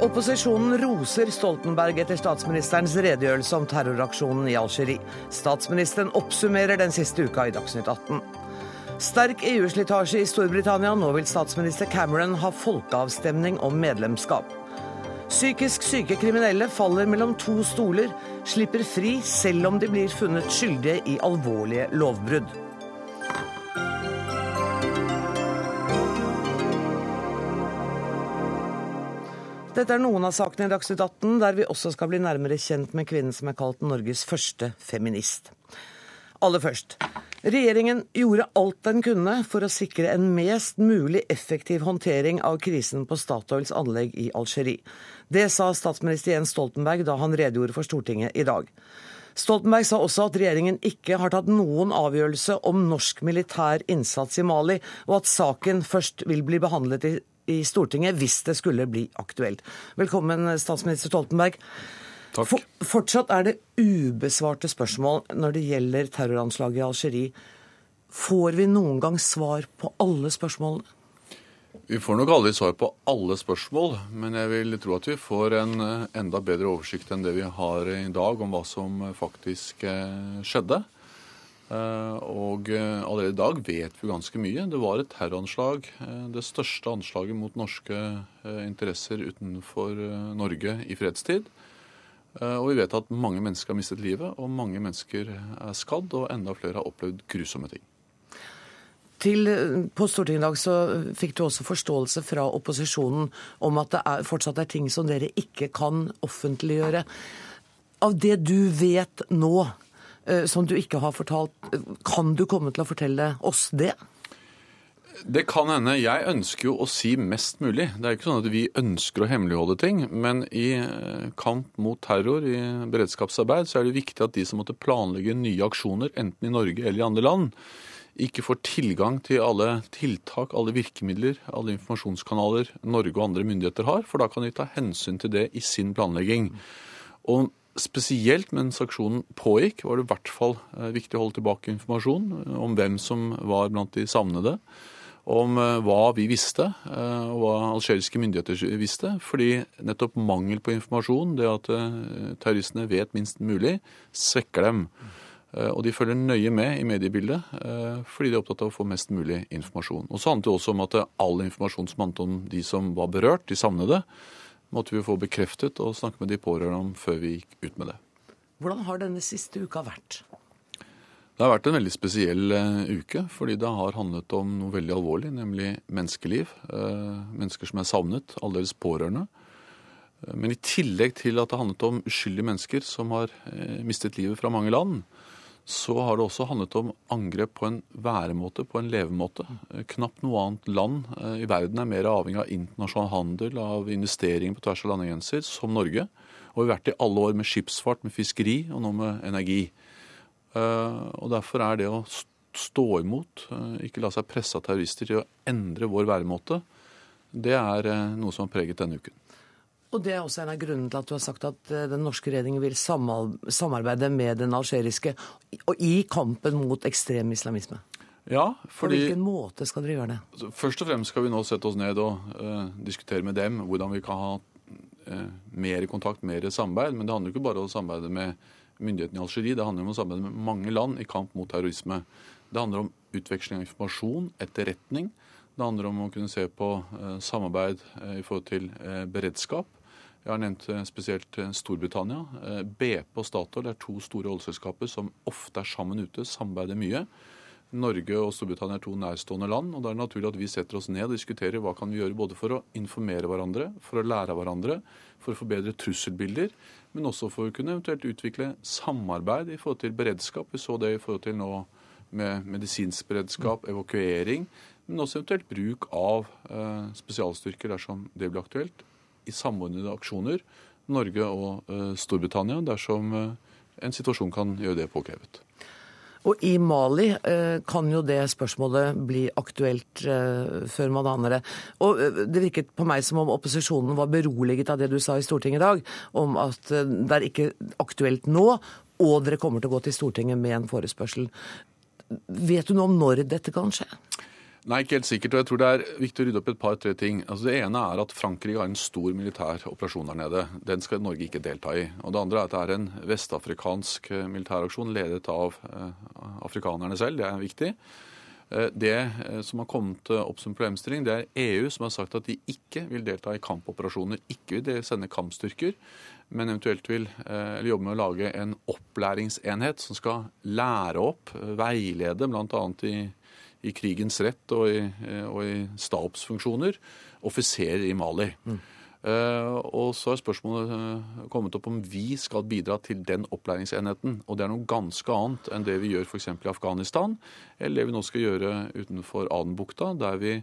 Opposisjonen roser Stoltenberg etter statsministerens redegjørelse om terroraksjonen i Algerie. Statsministeren oppsummerer den siste uka i Dagsnytt 18. Sterk EU-slitasje i Storbritannia. Nå vil statsminister Cameron ha folkeavstemning om medlemskap. Psykisk syke kriminelle faller mellom to stoler, slipper fri selv om de blir funnet skyldige i alvorlige lovbrudd. Dette er noen av sakene i Dagsnytt 18, der vi også skal bli nærmere kjent med kvinnen som er kalt Norges første feminist. Aller først. Regjeringen gjorde alt den kunne for å sikre en mest mulig effektiv håndtering av krisen på Statoils anlegg i Algerie. Det sa statsminister Jens Stoltenberg da han redegjorde for Stortinget i dag. Stoltenberg sa også at regjeringen ikke har tatt noen avgjørelse om norsk militær innsats i Mali, og at saken først vil bli behandlet i i Stortinget hvis det skulle bli aktuelt. Velkommen, statsminister Stoltenberg. Takk. For, fortsatt er det ubesvarte spørsmål når det gjelder terroranslaget i Algerie. Får vi noen gang svar på alle spørsmålene? Vi får nok aldri svar på alle spørsmål, men jeg vil tro at vi får en eh, enda bedre oversikt enn det vi har i dag om hva som faktisk eh, skjedde. Eh, og eh, allerede i dag vet vi ganske mye. Det var et terroranslag. Eh, det største anslaget mot norske interesser utenfor Norge i fredstid. Og vi vet at mange mennesker har mistet livet, og mange mennesker er skadd, og enda flere har opplevd grusomme ting. Til, på Stortinget i dag så fikk du også forståelse fra opposisjonen om at det er, fortsatt er ting som dere ikke kan offentliggjøre. Av det du vet nå, som du ikke har fortalt. Kan du komme til å fortelle oss det? Det kan hende. Jeg ønsker jo å si mest mulig. Det er ikke sånn at vi ønsker å hemmeligholde ting. Men i eh, kamp mot terror, i beredskapsarbeid, så er det viktig at de som måtte planlegge nye aksjoner, enten i Norge eller i andre land, ikke får tilgang til alle tiltak, alle virkemidler, alle informasjonskanaler Norge og andre myndigheter har. For da kan de ta hensyn til det i sin planlegging. Og Spesielt mens aksjonen pågikk, var det i hvert fall eh, viktig å holde tilbake informasjon eh, om hvem som var blant de savnede, om eh, hva vi visste, og hva algeriske myndigheter visste. Fordi nettopp mangel på informasjon, det at terroristene vet minst mulig, svekker dem. Og de følger nøye med i mediebildet fordi de er opptatt av å få mest mulig informasjon. Og så handlet det også om at all informasjon som handlet om de som var berørt, de savnede, måtte vi få bekreftet og snakke med de pårørende om før vi gikk ut med det. Hvordan har denne siste uka vært? Det har vært en veldig spesiell uh, uke, fordi det har handlet om noe veldig alvorlig, nemlig menneskeliv. Uh, mennesker som er savnet, alle deres pårørende. Uh, men i tillegg til at det handlet om uskyldige mennesker som har mistet livet fra mange land, så har det også handlet om angrep på en væremåte, på en levemåte. Knapt noe annet land eh, i verden er mer avhengig av internasjonal handel, av investeringer på tvers av landegrenser, som Norge. Og vi har vært i alle år med skipsfart, med fiskeri og nå med energi. Eh, og Derfor er det å stå imot, eh, ikke la seg presse av terrorister til å endre vår væremåte, det er noe som har preget denne uken. Og Det er også en av grunnene til at du har sagt at eh, den norske regjeringen vil samarbeide med den algeriske i kampen mot ekstrem islamisme. Ja, fordi... På hvilken måte skal dere gjøre det? Altså, først og fremst skal vi nå sette oss ned og uh, diskutere med dem hvordan vi kan ha uh, mer kontakt, mer samarbeid. Men det handler jo ikke bare om å samarbeide med myndighetene i Algerie, det handler om å samarbeide med mange land i kamp mot terrorisme. Det handler om utveksling av informasjon, etterretning. Det handler om å kunne se på uh, samarbeid i forhold til beredskap. Jeg har nevnt eh, spesielt eh, Storbritannia. Eh, BP og Statoil er to store oljeselskaper som ofte er sammen ute, samarbeider mye. Norge og Storbritannia er to nærstående land, og da er det naturlig at vi setter oss ned og diskuterer hva kan vi gjøre både for å informere hverandre, for å lære av hverandre, for å få bedre trusselbilder, men også for å kunne eventuelt utvikle samarbeid i forhold til beredskap. Vi så det i forhold til nå med medisinsk beredskap, evakuering, men også eventuelt bruk av spesialstyrker dersom det blir aktuelt i samordnede aksjoner, Norge og uh, Storbritannia, dersom uh, en situasjon kan gjøre det påkrevet. Og i Mali eh, kan jo det spørsmålet bli aktuelt eh, før man aner det. Og eh, det virket på meg som om opposisjonen var beroliget av det du sa i Stortinget i dag, om at det er ikke aktuelt nå, og dere kommer til å gå til Stortinget med en forespørsel. Vet du noe om når dette kan skje? Nei, ikke helt sikkert. og jeg tror Det er viktig å rydde opp et par-tre ting. Altså Det ene er at Frankrike har en stor militær operasjon der nede. Den skal Norge ikke delta i. Og Det andre er at det er en vestafrikansk eh, militæraksjon ledet av eh, afrikanerne selv. Det er viktig. Eh, det som har kommet opp som problemstilling, det er EU som har sagt at de ikke vil delta i kampoperasjoner. Ikke vil sende kampstyrker, men eventuelt vil jobbe med å lage en opplæringsenhet som skal lære opp, veilede bl.a. i i krigens rett og i, eh, og i stabsfunksjoner offiserer i Mali. Mm. Uh, og så er spørsmålet uh, kommet opp om vi skal bidra til den opplæringsenheten. Og det er noe ganske annet enn det vi gjør f.eks. i Afghanistan, eller det vi nå skal gjøre utenfor Adenbukta, der vi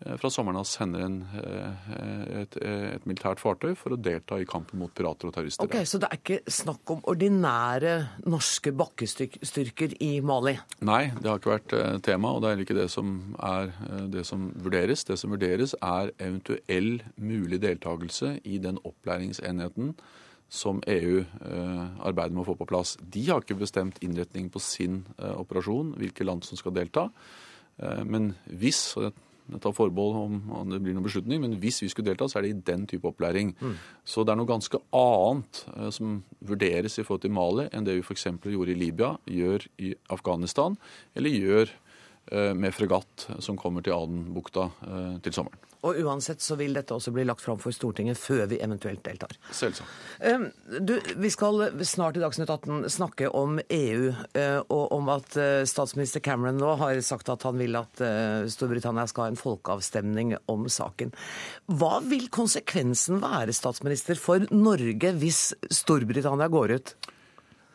fra sommeren av sender en, eh, et, et, militært fartøy for å delta i kampen mot pirater og terrorister. Ok, Så det er ikke snakk om ordinære norske bakkestyrker i Mali? Nei, det har ikke vært eh, tema, og det er ikke det som er det som vurderes. Det som vurderes, er eventuell mulig deltakelse i den opplæringsenheten som EU arbeider med å få på plass. De har ikke bestemt innretningen på sin operasjon, hvilke land som skal delta. Men hvis, og det jeg tar forbehold om, det blir noen beslutning, men hvis vi skulle delta, så er det i den type opplæring. Mm. Så det er noe ganske annet uh, som vurderes i forhold til Mali, enn det vi f.eks. gjorde i Libya, gjør i Afghanistan, eller gjør med fregatt som kommer til Adenbukta uh, til sommeren. Og uansett så vil dette også bli lagt fram for Stortinget før vi eventuelt deltar. Selvsagt. Du, vi skal snart i Dagsnytt 18 snakke om EU, eh, og om at eh, statsminister Cameron nå har sagt at han vil at eh, Storbritannia skal ha en folkeavstemning om saken. Hva vil konsekvensen være, statsminister, for Norge hvis Storbritannia går ut?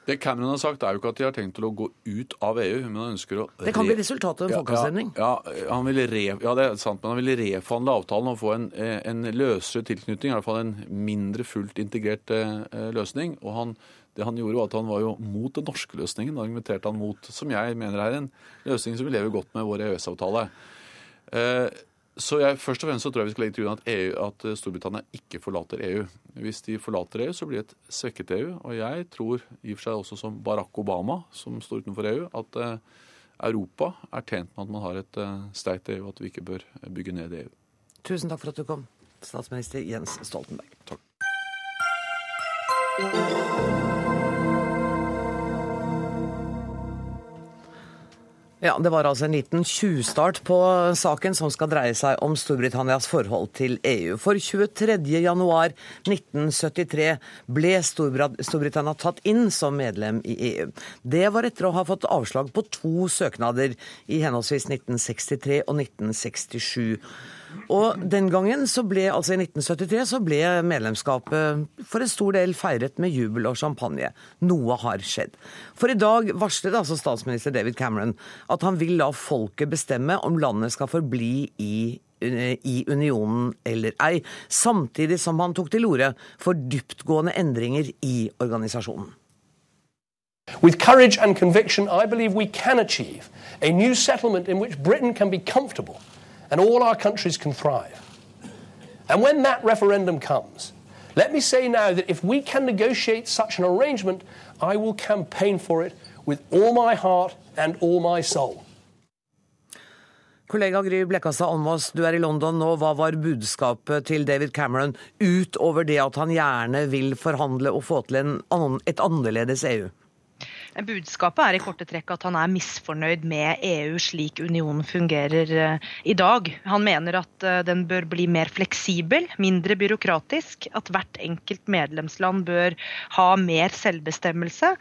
Det Cameron har sagt, er jo ikke at de har tenkt til å gå ut av EU. men han ønsker å... Det kan bli resultatet av en folkeavstemning? Ja, ja, han re, ja, det er sant, men han ville reforhandle avtalen og få en, eh, en løsere tilknytning. I hvert fall en mindre fullt integrert eh, løsning. Og han, det han gjorde, var at han var jo mot den norske løsningen. Da argumenterte han mot, som jeg mener er en løsning som vi lever godt med vår EØS-avtale. Eh, så jeg, Først og fremst så tror jeg vi skal legge til grunn at, EU, at Storbritannia ikke forlater EU. Hvis de forlater EU, så blir det et svekket EU. Og jeg tror i og for seg også som Barack Obama, som står utenfor EU, at eh, Europa er tjent med at man har et eh, sterkt EU, og at vi ikke bør bygge ned EU. Tusen takk for at du kom, statsminister Jens Stoltenberg. Takk. Ja, Det var altså en liten tjuvstart på saken som skal dreie seg om Storbritannias forhold til EU. For 23.1.1973 ble Storbritannia tatt inn som medlem i EU. Det var etter å ha fått avslag på to søknader i henholdsvis 1963 og 1967. Og den gangen, så ble, altså i 1973, så ble medlemskapet for en stor del feiret med jubel og champagne. Noe har skjedd. For i dag varslet altså statsminister David Cameron at han vil la folket bestemme om landet skal forbli i i unionen eller ei, samtidig som han tok til orde for dyptgående endringer i organisasjonen. With courage and conviction, I believe we can achieve a new settlement in which Britain can be comfortable and all our countries can thrive. And when that referendum comes, let me say now that if we can negotiate such an arrangement, I will campaign for it with all my heart and all my soul. Kollega Gry Blekkastad Almås, du er i London nå. Hva var budskapet til David Cameron utover det at han gjerne vil forhandle og få til en, et annerledes EU? Budskapet er i korte trekk at han er misfornøyd med EU slik unionen fungerer eh, i dag. Han mener at eh, den bør bli mer fleksibel, mindre byråkratisk. At hvert enkelt medlemsland bør ha mer selvbestemmelse.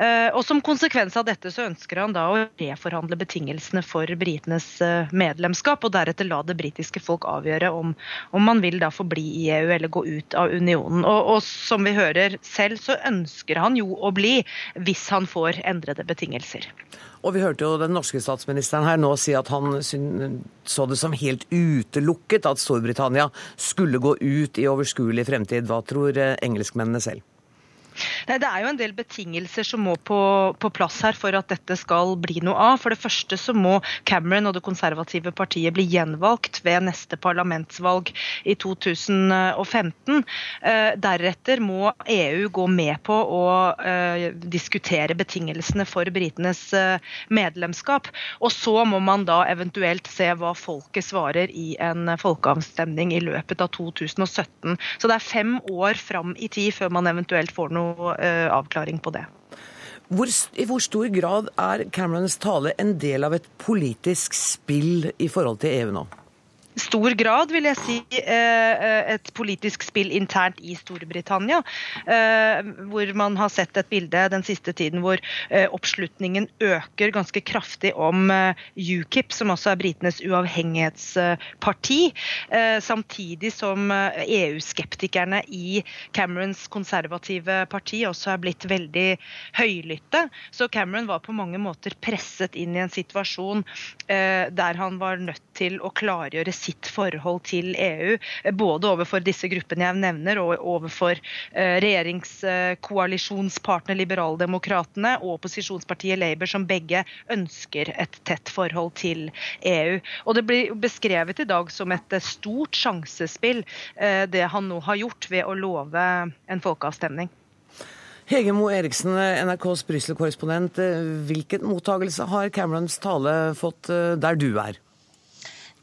Eh, og som konsekvens av dette så ønsker han da å reforhandle betingelsene for britenes medlemskap, og deretter la det britiske folk avgjøre om, om man vil da forbli i EU eller gå ut av unionen. Og, og som vi hører selv, så ønsker han jo å bli hvis han får endrede betingelser. Og Vi hørte jo den norske statsministeren her nå si at han så det som helt utelukket at Storbritannia skulle gå ut i overskuelig fremtid. Hva tror eh, engelskmennene selv? Nei, Det er jo en del betingelser som må på, på, plass her for at dette skal bli noe av. For det første så må Cameron og det konservative partiet bli gjenvalgt ved neste parlamentsvalg i 2015. Eh, deretter må EU gå med på å eh, diskutere betingelsene for britenes eh, medlemskap. Og så må man da eventuelt se hva folket svarer i en folkeavstemning i løpet av 2017. Så det er fem år fram i tid før man eventuelt får noe uh, avklaring på det. Hvor, I hvor stor grad er Camerons tale en del av et politisk spill i forhold til EU nå? Stor grad, vil jeg si, eh, eh, et politisk spill internt i Storbritannia. Eh, hvor man har sett et bilde den siste tiden hvor oppslutningen øker ganske kraftig om UKIP, som også er britenes uavhengighetsparti. Samtidig som EU-skeptikerne i Camerons konservative parti også er blitt veldig høylytte. Så Cameron var på mange måter presset inn i en situasjon der han var nødt til å klargjøre sitt forhold til EU, både overfor disse gruppene jeg nevner, og overfor eh, regjeringskoalisjonspartner Liberaldemokratene og opposisjonspartiet Labour, som begge ønsker et tett forhold til EU. Og Det blir beskrevet i dag som et stort sjansespill, eh, det han nå har gjort ved å love en folkeavstemning. Hege Moe Eriksen, NRKs Brussel-korrespondent. Hvilken mottagelse har Camerons tale fått eh, der du er?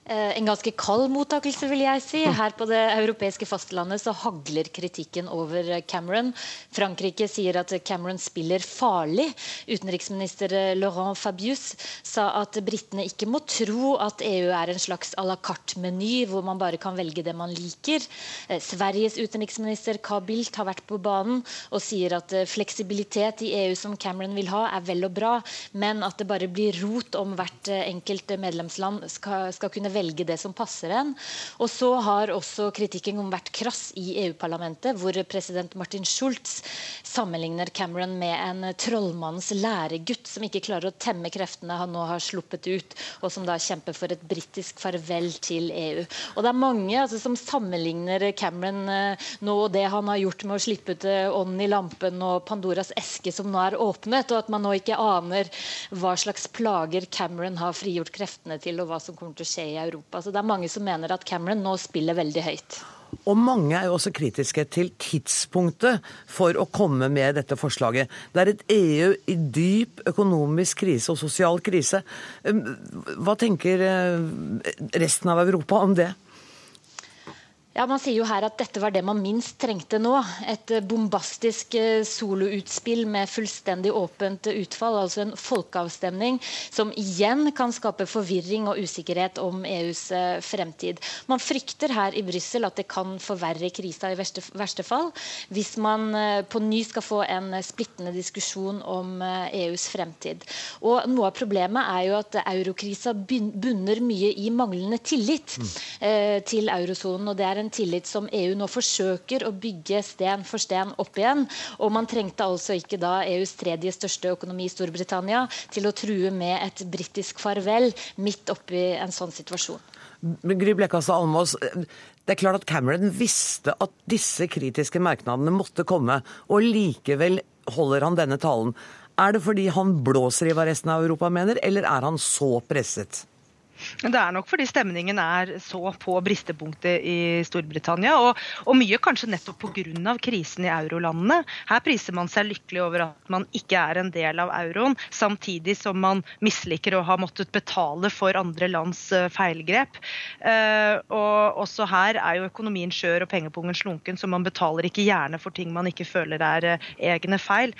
Eh, en ganske kald mottakelse, vil jeg si. Her på det europeiske fastlandet så hagler kritikken over Cameron. Frankrike sier at Cameron spiller farlig. Utenriksminister Laurent Fabius sa at britene ikke må tro at EU er en slags à la carte-meny hvor man bare kan velge det man liker. Eh, Sveriges utenriksminister Carl Bildt har vært på banen og sier at eh, fleksibilitet i EU som Cameron vil ha, er vel og bra, men at det bare blir rot om hvert enkelt medlemsland skal, skal kunne velge det som passer en. Og så har også kritikken vært krass i EU-parlamentet, hvor president Martin Schulz sammenligner Cameron med en trollmannens læregutt som ikke klarer å temme kreftene han nå har sluppet ut, og som da kjemper for et britisk farvel til EU. Og det er mange altså, som sammenligner Cameron eh, nå og det han har gjort med å slippe ut eh, ånden i lampen og Pandoras eske som nå er åpnet, og at man nå ikke aner hva slags plager Cameron har frigjort kreftene til, og hva som kommer til å skje i Europa. Så det er mange som mener at Cameron nå spiller veldig høyt. Og mange er jo også kritiske til tidspunktet for å komme med dette forslaget. Det er et EU i dyp økonomisk krise og sosial krise. Hva tenker eh, resten av Europa om det? Ja, Man sier jo her at dette var det man minst trengte nå. Et eh, bombastisk eh, soloutspill med fullstendig åpent utfall. Altså en folkeavstemning som igjen kan skape forvirring og usikkerhet om EUs eh, fremtid. Man frykter her i Brussel at det kan forverre krisa i verste, verste fall hvis man på ny skal få en splittende diskusjon om EUs e fremtid. Og Noe av problemet er jo at eurokrisa bunner mye i manglende tillit mm. til eurosonen. og det er en tillit som EU nå forsøker å bygge sten for sten opp igjen. Og man trengte altså ikke da EUs tredje største økonomi, Storbritannia, til å true med et britisk farvel midt oppi en sånn situasjon. Gry Blekastad Almås, det er klart at Cameron visste at disse kritiske merknadene måtte komme, og likevel holder han denne talen. Er det fordi han blåser i hva resten av Europa mener, eller er han så presset? Det er nok fordi stemningen er så på bristepunktet i Storbritannia. Og, og mye kanskje nettopp pga. krisen i eurolandene. Her priser man seg lykkelig over at man ikke er en del av euroen, samtidig som man misliker å ha måttet betale for andre lands eh, feilgrep. Uh, og også her er jo økonomien skjør og pengepungen slunken, så man betaler ikke gjerne for ting man ikke føler er uh, egne feil.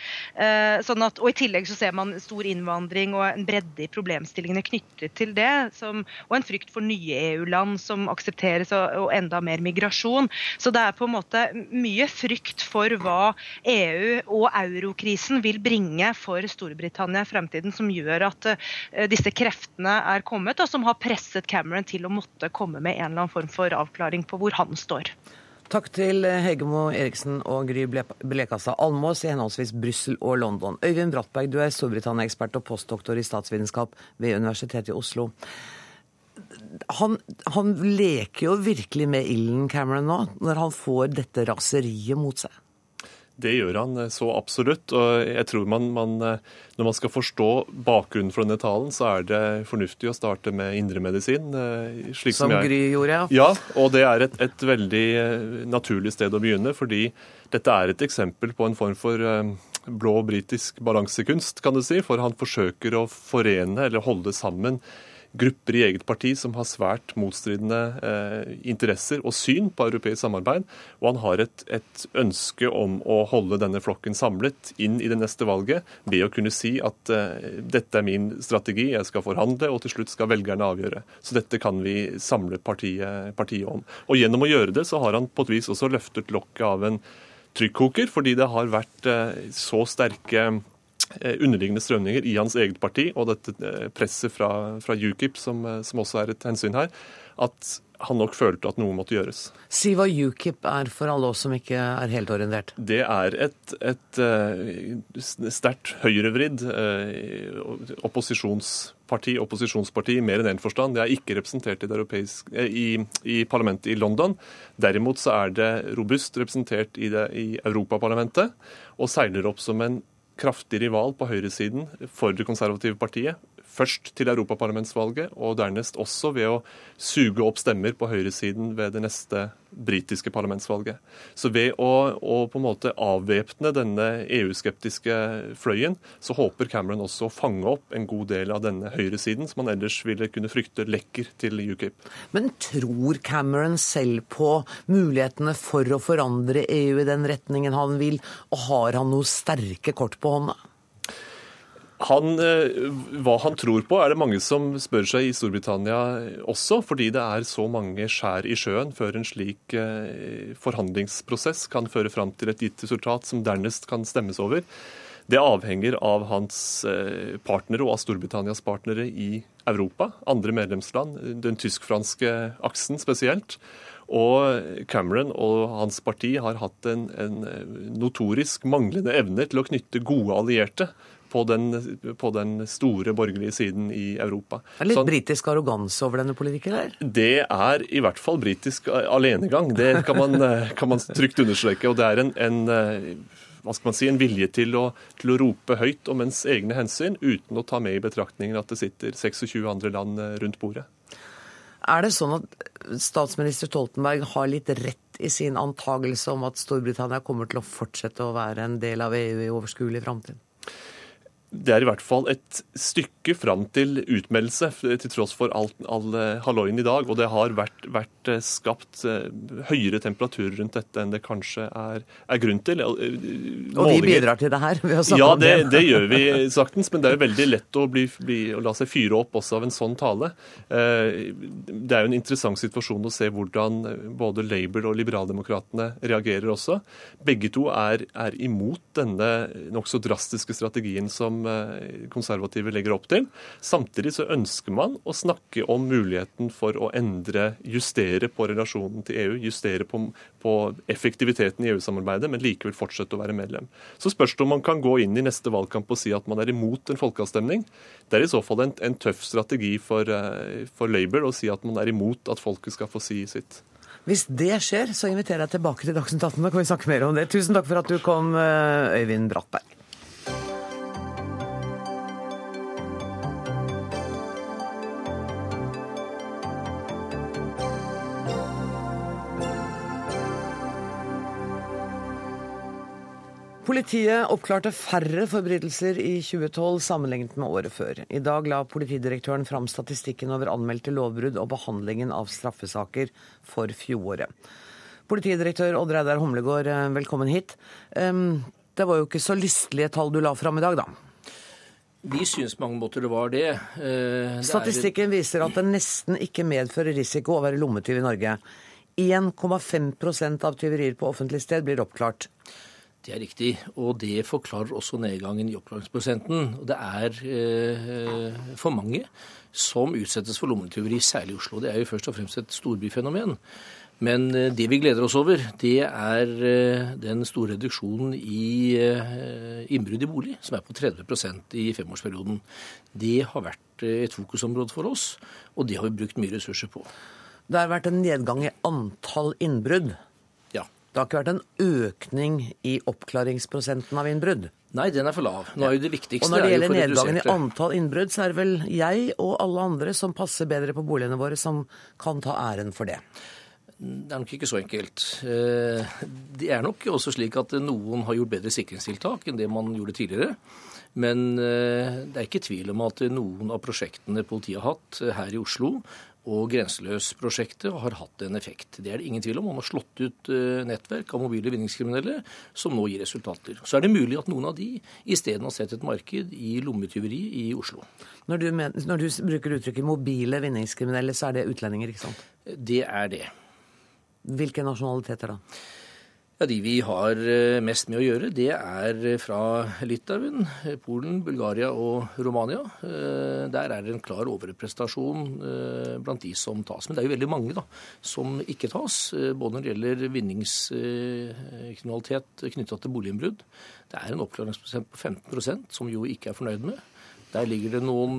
Sånn at, og I tillegg så ser man stor innvandring og en bredde i problemstillingene knyttet til det. Så som, og en frykt for nye EU-land som aksepteres, og, og, enda mer migrasjon. Så det er på en måte mye frykt for hva EU og eurokrisen vil bringe for Storbritannia i fremtiden, som gjør at uh, disse kreftene er kommet, og som har presset Cameron til å måtte komme med en eller annen form for avklaring på hvor han står. Takk til Hegemo Eriksen og Gry Blekassa Almås i henholdsvis Brussel og London. Øyvind Brattberg, du er Storbritannia-ekspert og postdoktor i statsvitenskap ved Universitetet i Oslo han, han, leker jo virkelig med ilden, Cameron, nå, når han får dette raseriet mot seg. Det gjør han eh, så absolutt. og jeg tror man, man, eh, Når man skal forstå bakgrunnen for denne talen, så er det fornuftig å starte med indremedisin. Eh, som, som jeg... Gry gjorde, ja. Ja, og det er et, et, veldig naturlig sted å begynne. Fordi dette er et eksempel på en form for blå britisk balansekunst, kan du si. For han forsøker å forene eller holde sammen grupper i eget parti som har svært motstridende eh, interesser og syn på europeisk samarbeid. Og han har et, et, ønske om å holde denne flokken samlet inn i det neste valget ved å kunne si at eh, dette er min strategi, jeg skal forhandle, og til slutt skal velgerne avgjøre. Så dette kan vi samle partiet, partiet om. Og gjennom å gjøre det, så har han på et vis også løftet lokket av en trykkoker, fordi det har vært eh, så sterke underliggende strømninger i hans eget parti, og dette eh, presset fra, fra UKIP, som, eh, som, også er et hensyn her, at han nok følte at noe måtte gjøres. Si hva UKIP er for alle oss som ikke er helt orientert. Det er et, et uh, sterkt høyrevridd opposisjonsparti, opposisjonsparti mer enn én forstand. Det er ikke representert i, i, i, parlamentet i London. Derimot så er det robust representert i, det, i Europaparlamentet, og seiler opp som en kraftig rival på høyresiden for det konservative partiet. Først til europaparlamentsvalget, og dernest også ved å suge opp stemmer på høyresiden ved det neste britiske parlamentsvalget. Så ved å, å på en måte avvæpne denne EU-skeptiske fløyen, så håper Cameron også å fange opp en god del av denne høyresiden, som han ellers ville kunne frykte lekker til UKIP. Men tror Cameron selv på mulighetene for å forandre EU i den retningen han vil, og har han noe sterke kort på hånda? Han, eh, hva han tror på, er det mange som spør seg i Storbritannia også, fordi det er så mange skjær i sjøen før en slik eh, forhandlingsprosess kan føre fram til et gitt resultat som dernest kan stemmes over. Det avhenger av hans eh, partnere og av Storbritannias partnere i Europa, andre medlemsland, den tysk-franske aksen spesielt. Og Cameron og hans parti har hatt en, en notorisk manglende evne til å knytte gode allierte på den, på den, store borgerlige siden i Europa. Det er litt sånn, britisk arroganse over denne politikken? her? Det er i hvert fall britisk alenegang. Det kan man, kan man trygt understreke. Og det er en, en hva skal man si, en vilje til å, til å, rope høyt om ens egne hensyn, uten å ta med i betraktningen at det sitter 26 andre land eh, rundt bordet. Er det sånn at statsminister Stoltenberg har litt rett i sin antagelse om at Storbritannia kommer til å fortsette å være en del av EU i overskuelig framtid? Det er i hvert fall et stykke fram til utmeldelse, til tross for all, all eh, halloien i dag. Og det har vært, vært, eh, skapt eh, høyere temperatur rundt dette enn det kanskje er, er grunn til. Målinger. Og vi bidrar til det her ved å snakke ja, om det? Ja, det gjør vi saktens. Men det er jo veldig lett å, bli, bli, å, la seg fyre opp også av en sånn tale. Det er jo en interessant situasjon å se hvordan både Labour og liberaldemokratene reagerer også. Begge to er, er imot denne nokså drastiske strategien som Eh, konservative legger opp til. Samtidig så ønsker man å snakke om muligheten for å endre, justere på relasjonen til EU, justere på, på effektiviteten i EU-samarbeidet, men likevel fortsette å være medlem. Så spørs det om man kan gå inn i neste valgkamp og si at man er imot en folkeavstemning. Det er i så fall en, en tøff strategi for, eh, for Labour å si at man er imot at folket skal få si sitt. Hvis det skjer, så inviterer jeg tilbake til Dagsnytt 18. Da kan vi snakke mer om det. Tusen takk for at du kom, eh, Øyvind Brattberg. Politiet oppklarte færre forbrytelser i 2012 sammenlignet med året før. I dag la politidirektøren fram statistikken over anmeldte lovbrudd og behandlingen av straffesaker for fjoråret. Politidirektør Odd Reidar Humlegård, eh, velkommen hit. Det var jo ikke så lystelige tall du la fram i dag, da? Vi syns på mange måter det var det. Eh, det Statistikken er... viser at det nesten ikke medfører risiko å være lommetyv i Norge. 1,5% av tyverier på offentlig sted blir oppklart. Det er riktig, og det forklarer også nedgangen i oppklaringsprosenten. Det er eh, for mange som utsettes for lommetyveri, særlig i Oslo. Det er jo først og fremst et storbyfenomen. Men eh, det vi gleder oss over, det er eh, den store reduksjonen i eh, innbrudd i bolig, som er på 30% i femårsperioden. Det har vært eh, et fokusområde for oss, og det har vi brukt mye ressurser på. Det har vært en nedgang i antall innbrudd. Det har ikke vært en økning i oppklaringsprosenten av innbrudd. Nei, den er for lav. Nå er jo det viktigste Og når det er gjelder nedgangen i antall innbrudd, så er det vel jeg og alle andre som passer bedre på boligene våre, som kan ta æren for det. Det er nok ikke så enkelt. Eh, Det er nok også slik at noen har gjort bedre sikringstiltak enn det man gjorde tidligere. Men eh, det er ikke tvil om at noen av prosjektene politiet har hatt eh, her i Oslo, og Grenseløs-prosjektet har hatt en effekt. Det er det ingen tvil om. Man har slått ut eh, nettverk av mobile vinningskriminelle som nå gir resultater. Så er det mulig at noen av de isteden har sett et marked i lommetyveri i Oslo. Når du, mener, når du bruker uttrykket mobile vinningskriminelle, så er det utlendinger, ikke sant? Det er det. Hvilke nasjonaliteter da? Ja, De vi har eh, mest med å gjøre, det er fra Litauen, eh, Polen, Bulgaria og Romania. Eh, Der er det en klar overrepresentasjon blant de som tas. Men det er jo veldig mange da, som ikke tas, både når det gjelder vinningskriminalitet knytta til boliginnbrudd. Det er en oppklaringsprosent på 15% som jo ikke er fornøyd med. Der ligger det noen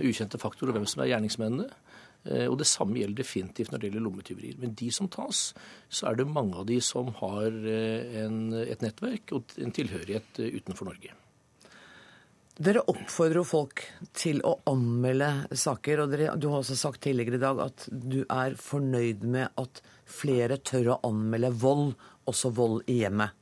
ukjente faktorer hvem som er gjerningsmennene. Eh, Og det samme gjelder definitivt når det gjelder lommetyverier. Men de som tas, så er det mange av de som har eh, en, et nettverk og en tilhørighet eh, utenfor Norge. Dere oppfordrer folk til å anmelde saker, og dere, du har også sagt tidligere i dag at du er fornøyd med at flere tør å anmelde vold, også vold i hjemmet.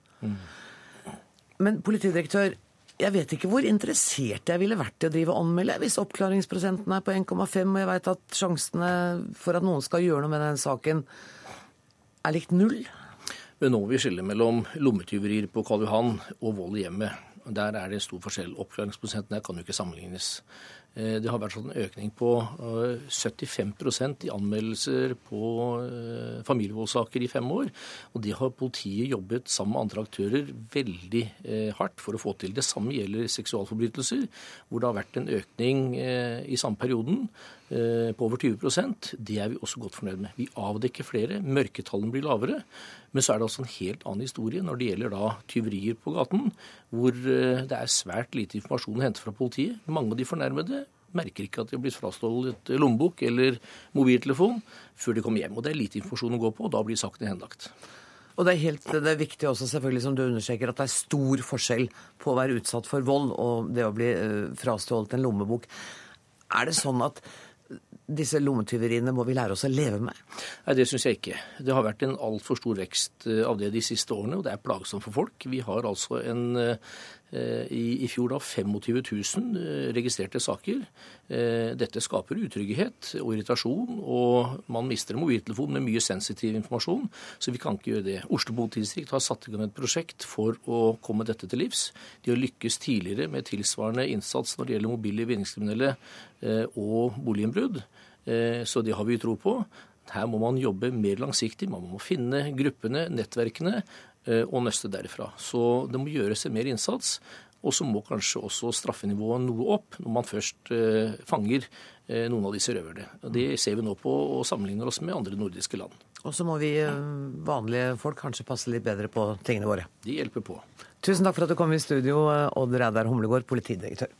Men politidirektør, jeg vet ikke hvor interessert jeg ville vært i å drive og anmelde hvis oppklaringsprosenten er på 1,5, og jeg veit at sjansene for at noen skal gjøre noe med den saken, er likt null. Men nå må vi skille mellom lommetyverier på Karl Johan og vold i hjemmet. Der er det stor forskjell. Oppklaringsprosenten her kan jo ikke sammenlignes. Eh, Det har vært sånn en økning på eh, 75% i anmeldelser på eh, familievoldssaker i fem år. Og det har politiet jobbet sammen med andre aktører veldig eh, hardt for å få til. Det samme gjelder seksualforbrytelser, hvor det har vært en økning eh, i samme perioden eh, på over 20% Det er vi også godt fornøyd med. Vi avdekker flere, mørketallene blir lavere. Men så er det også en helt annen historie når det gjelder da tyverier på gaten, hvor eh, det er svært lite informasjon å hente fra politiet. Mange av de fornærmede merker ikke at de har blitt frastjålet lommebok eller mobiltelefon før de kommer hjem. Og det er lite informasjon å gå på, og da blir sakene henlagt. Og det er, helt, det er viktig også selvfølgelig, som du understreker, at det er stor forskjell på å være utsatt for vold og det å bli uh, frastjålet en lommebok. Er det sånn at disse lommetyveriene må vi lære oss å leve med? Nei, Det syns jeg ikke. Det har vært en altfor stor vekst eh, av det de siste årene, og det er plagsomt for folk. Vi har altså en, eh, i, i fjor da 25 000 eh, registrerte saker. Eh, Dette skaper utrygghet og irritasjon, og man mister en mobiltelefon med mye sensitiv informasjon, så vi kan ikke gjøre det. Oslo politidistrikt har satt i gang et prosjekt for å komme dette til livs. De har lykkes tidligere med tilsvarende innsats når det gjelder mobile vinningskriminelle eh, og boliginnbrudd. Eh, Så det har vi tro på. Her må man jobbe mer langsiktig. Man må finne gruppene, nettverkene, eh, og nøste derfra. Så det må gjøres en mer innsats. Og så må kanskje også straffenivået noe opp når man først eh, fanger eh, noen av disse røverne. Det ser vi nå på og sammenligner oss med andre nordiske land. Og så må vi eh, vanlige folk kanskje passe litt bedre på tingene våre. De hjelper på. Tusen takk for at du kom i studio, eh, Odd Reidar Humlegård, politidirektør.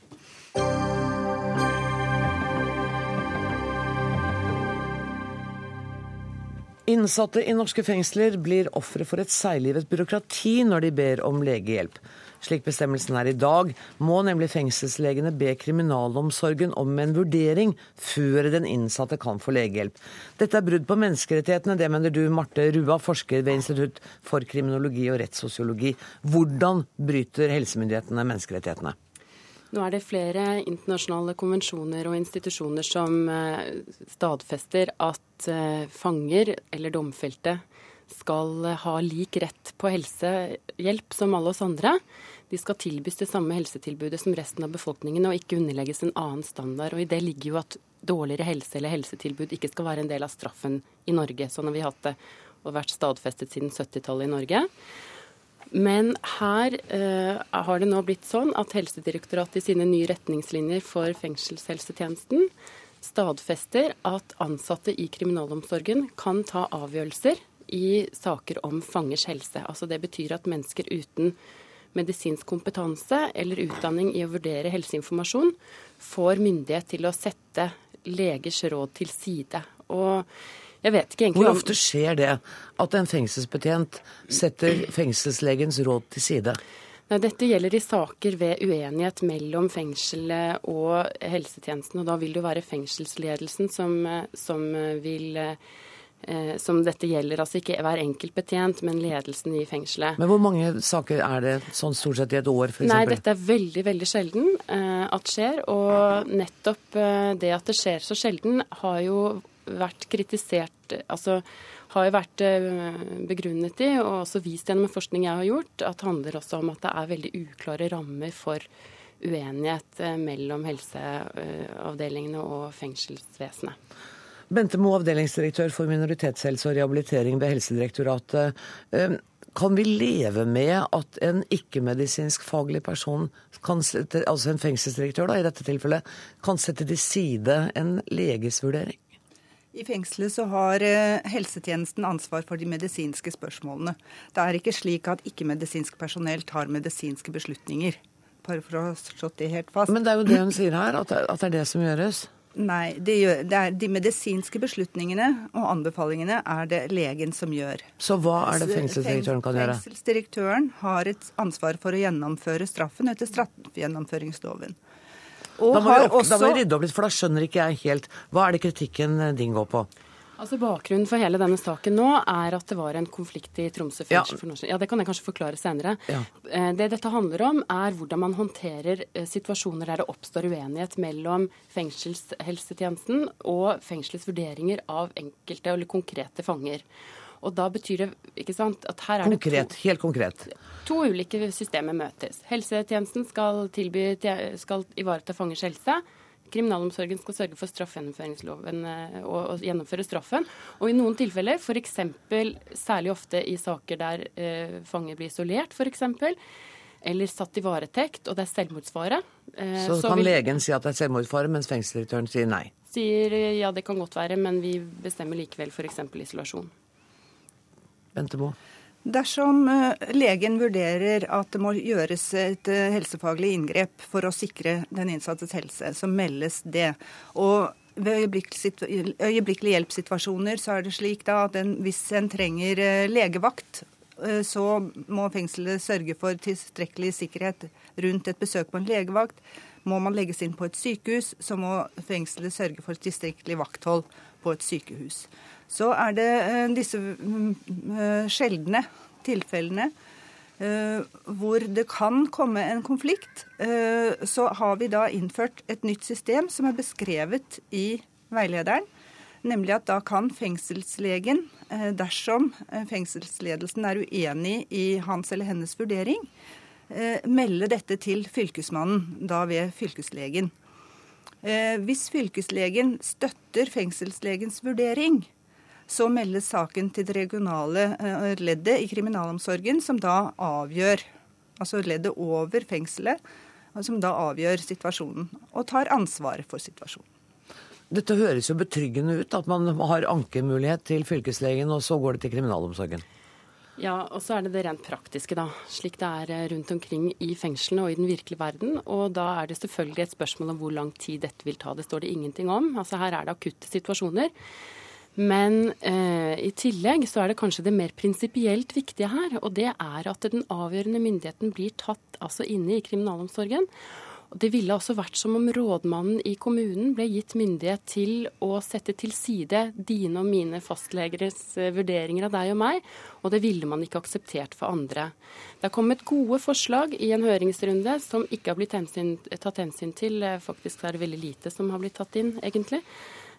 Innsatte i norske fengsler blir ofre for et seiglivet byråkrati når de ber om legehjelp. Slik bestemmelsen er i dag, må nemlig fengselslegene be kriminalomsorgen om en vurdering før den innsatte kan få legehjelp. Dette er brudd på menneskerettighetene, det mener du, Marte Rua, forsker ved Institutt for kriminologi og rettssosiologi. Hvordan bryter helsemyndighetene menneskerettighetene? Nå er det flere internasjonale konvensjoner og institusjoner som eh, stadfester at eh, fanger eller domfelte skal eh, ha lik rett på helsehjelp som alle oss andre. De skal tilbys det samme helsetilbudet som resten av befolkningen, og ikke underlegges en annen standard. Og I det ligger jo at dårligere helse eller helsetilbud ikke skal være en del av straffen i Norge. Sånn har vi hatt det og vært stadfestet siden 70-tallet i Norge. Men her uh, har det nå blitt sånn at Helsedirektoratet i sine nye retningslinjer for fengselshelsetjenesten stadfester at ansatte i kriminalomsorgen kan ta avgjørelser i saker om fangers helse. Altså Det betyr at mennesker uten medisinsk kompetanse eller utdanning i å vurdere helseinformasjon får myndighet til å sette legers råd til side. Og Jeg vet ikke egentlig Hvor ofte skjer det at en fengselsbetjent setter fengselslegens råd til side? Nei, Dette gjelder i saker ved uenighet mellom fengselet og helsetjenesten. og Da vil det jo være fengselsledelsen som, som vil eh, som dette gjelder. Altså ikke hver enkelt betjent, men ledelsen i fengselet. Men hvor mange saker er det sånn stort sett i et år, f.eks.? Nei, dette er veldig veldig sjelden eh, at skjer. Og nettopp eh, det at det skjer så sjelden, har jo vært kritisert Altså har vært eh, begrunnet i, og også vist gjennom forskning jeg har gjort, at det handler også om at det er veldig uklare rammer for uenighet eh, mellom helseavdelingene og fengselsvesenet. Bente Moe, avdelingsdirektør for minoritetshelse og rehabilitering ved Helsedirektoratet. Eh, Kan vi leve med at en ikke-medisinsk faglig person, sette, altså en fengselsdirektør da, i dette tilfellet, kan sette til side en leges vurdering? I fengselet så har eh, helsetjenesten ansvar for de medisinske spørsmålene. Det er ikke slik at ikke-medisinsk personell tar medisinske beslutninger. Bare for å ha slått det helt fast. Men det er jo det hun sier her, at det, at det er det som gjøres. Nei, det gjør, det er de medisinske beslutningene og anbefalingene er det legen som gjør. Så hva er det fengselsdirektøren kan gjøre? Fengselsdirektøren har et ansvar for å gjennomføre straffen etter straffegjennomføringsloven. Og Da må, vi opp, da må vi rydde opp litt, for da skjønner ikke jeg helt. Hva er det kritikken din går på? Altså Bakgrunnen for hele denne saken nå er at det var en konflikt i Tromsø fengsel Ja. for norsk. Ja, Det kan jeg kanskje forklare senere. Ja. Eh, Det dette handler om, er hvordan man håndterer eh, situasjoner der det oppstår uenighet mellom fengselshelsetjenesten og fengselets vurderinger av enkelte eller konkrete fanger. Og da betyr det ikke sant, at her er Konkret, det helt konkret. to, to ulike systemer møtes. Helsetjenesten skal, tilby, skal ivareta fangers helse. Kriminalomsorgen skal sørge for straffegjennomføringsloven eh, og, og gjennomføre straffen. Og i noen tilfeller, f.eks. særlig ofte i saker der eh, fanger blir isolert, f.eks., eller satt i varetekt, og det er selvmordsfare, eh, Så kan vil- legen si at det er selvmordsfare, mens fengselsdirektøren sier nei. sier ja, det kan godt være, men vi bestemmer likevel f.eks. isolasjon. Bente Moe. Dersom eh, legen vurderer at det må gjøres et eh, helsefaglig inngrep for å sikre den innsattes helse, så meldes det. Og ved øyeblikkelig hjelp-situasjoner så er det slik at en, hvis en trenger eh, legevakt, så må fengselet sørge for tilstrekkelig sikkerhet rundt et besøk på en legevakt. Må man legges inn på et sykehus, så må fengselet sørge for tilstrekkelig vakthold på et sykehus. Så er det eh, disse mm, eh, sjeldne tilfellene eh, hvor det kan komme en konflikt. Så har vi da innført et nytt system som er beskrevet i veilederen. Nemlig at da kan fengselslegen, dersom fengselsledelsen er uenig i hans eller hennes vurdering, melde dette til fylkesmannen, da ved fylkeslegen. Hvis fylkeslegen støtter fengselslegens vurdering, så meldes saken til det regionale eh, leddet i kriminalomsorgen, som da avgjør, altså leddet over fengselet, som da avgjør situasjonen og tar ansvaret for situasjonen. Dette høres jo betryggende ut, at man har ankemulighet til fylkeslegen, og så går det til kriminalomsorgen. Ja, og så er det det rent praktiske, da. Slik det er eh, rundt omkring i fengslene og i den virkelige verden. Og da er det selvfølgelig et spørsmål om hvor lang tid dette vil ta. Det står det ingenting om. Altså her er det akutte situasjoner. Men eh, i tillegg så er det kanskje det mer prinsipielt viktige her. Og det er at den avgjørende myndigheten blir tatt altså inne i kriminalomsorgen. Det ville også vært som om rådmannen i kommunen ble gitt myndighet til å sette til side dine og mine fastlegeres eh, vurderinger av deg og meg, og det ville man ikke akseptert for andre. Det er kommet gode forslag i en høringsrunde som ikke har blitt hensyn, tatt hensyn til. Eh, Faktisk er det veldig lite som har blitt tatt inn, egentlig.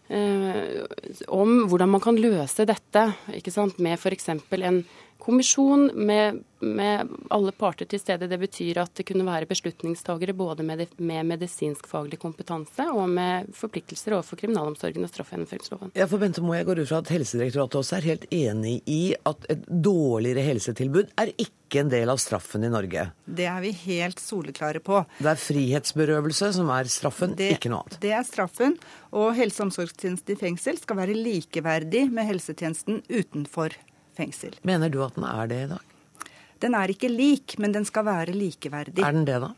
Eh, om hvordan man kan løse dette ikke sant? med f.eks. en kommisjon med, med alle parter til stede. Det betyr at det kunne være beslutningstagere både med, med medisinsk-faglig kompetanse og med forpliktelser overfor kriminalomsorgen og straffegjennomføringsloven. Ja, for Bente Moe, jeg går ut fra at Helsedirektoratet også er helt enig i at et dårligere helsetilbud er ikke en del av straffen i Norge. Det er vi helt soleklare på. Det er frihetsberøvelse som er straffen, Det, ikke noe annet. det er straffen. Og helse- og omsorgstjenesten i fengsel skal være likeverdig med helsetjenesten utenfor fengsel. Mener du at den er det i dag? Den er ikke lik, men den skal være likeverdig. Er den det, da?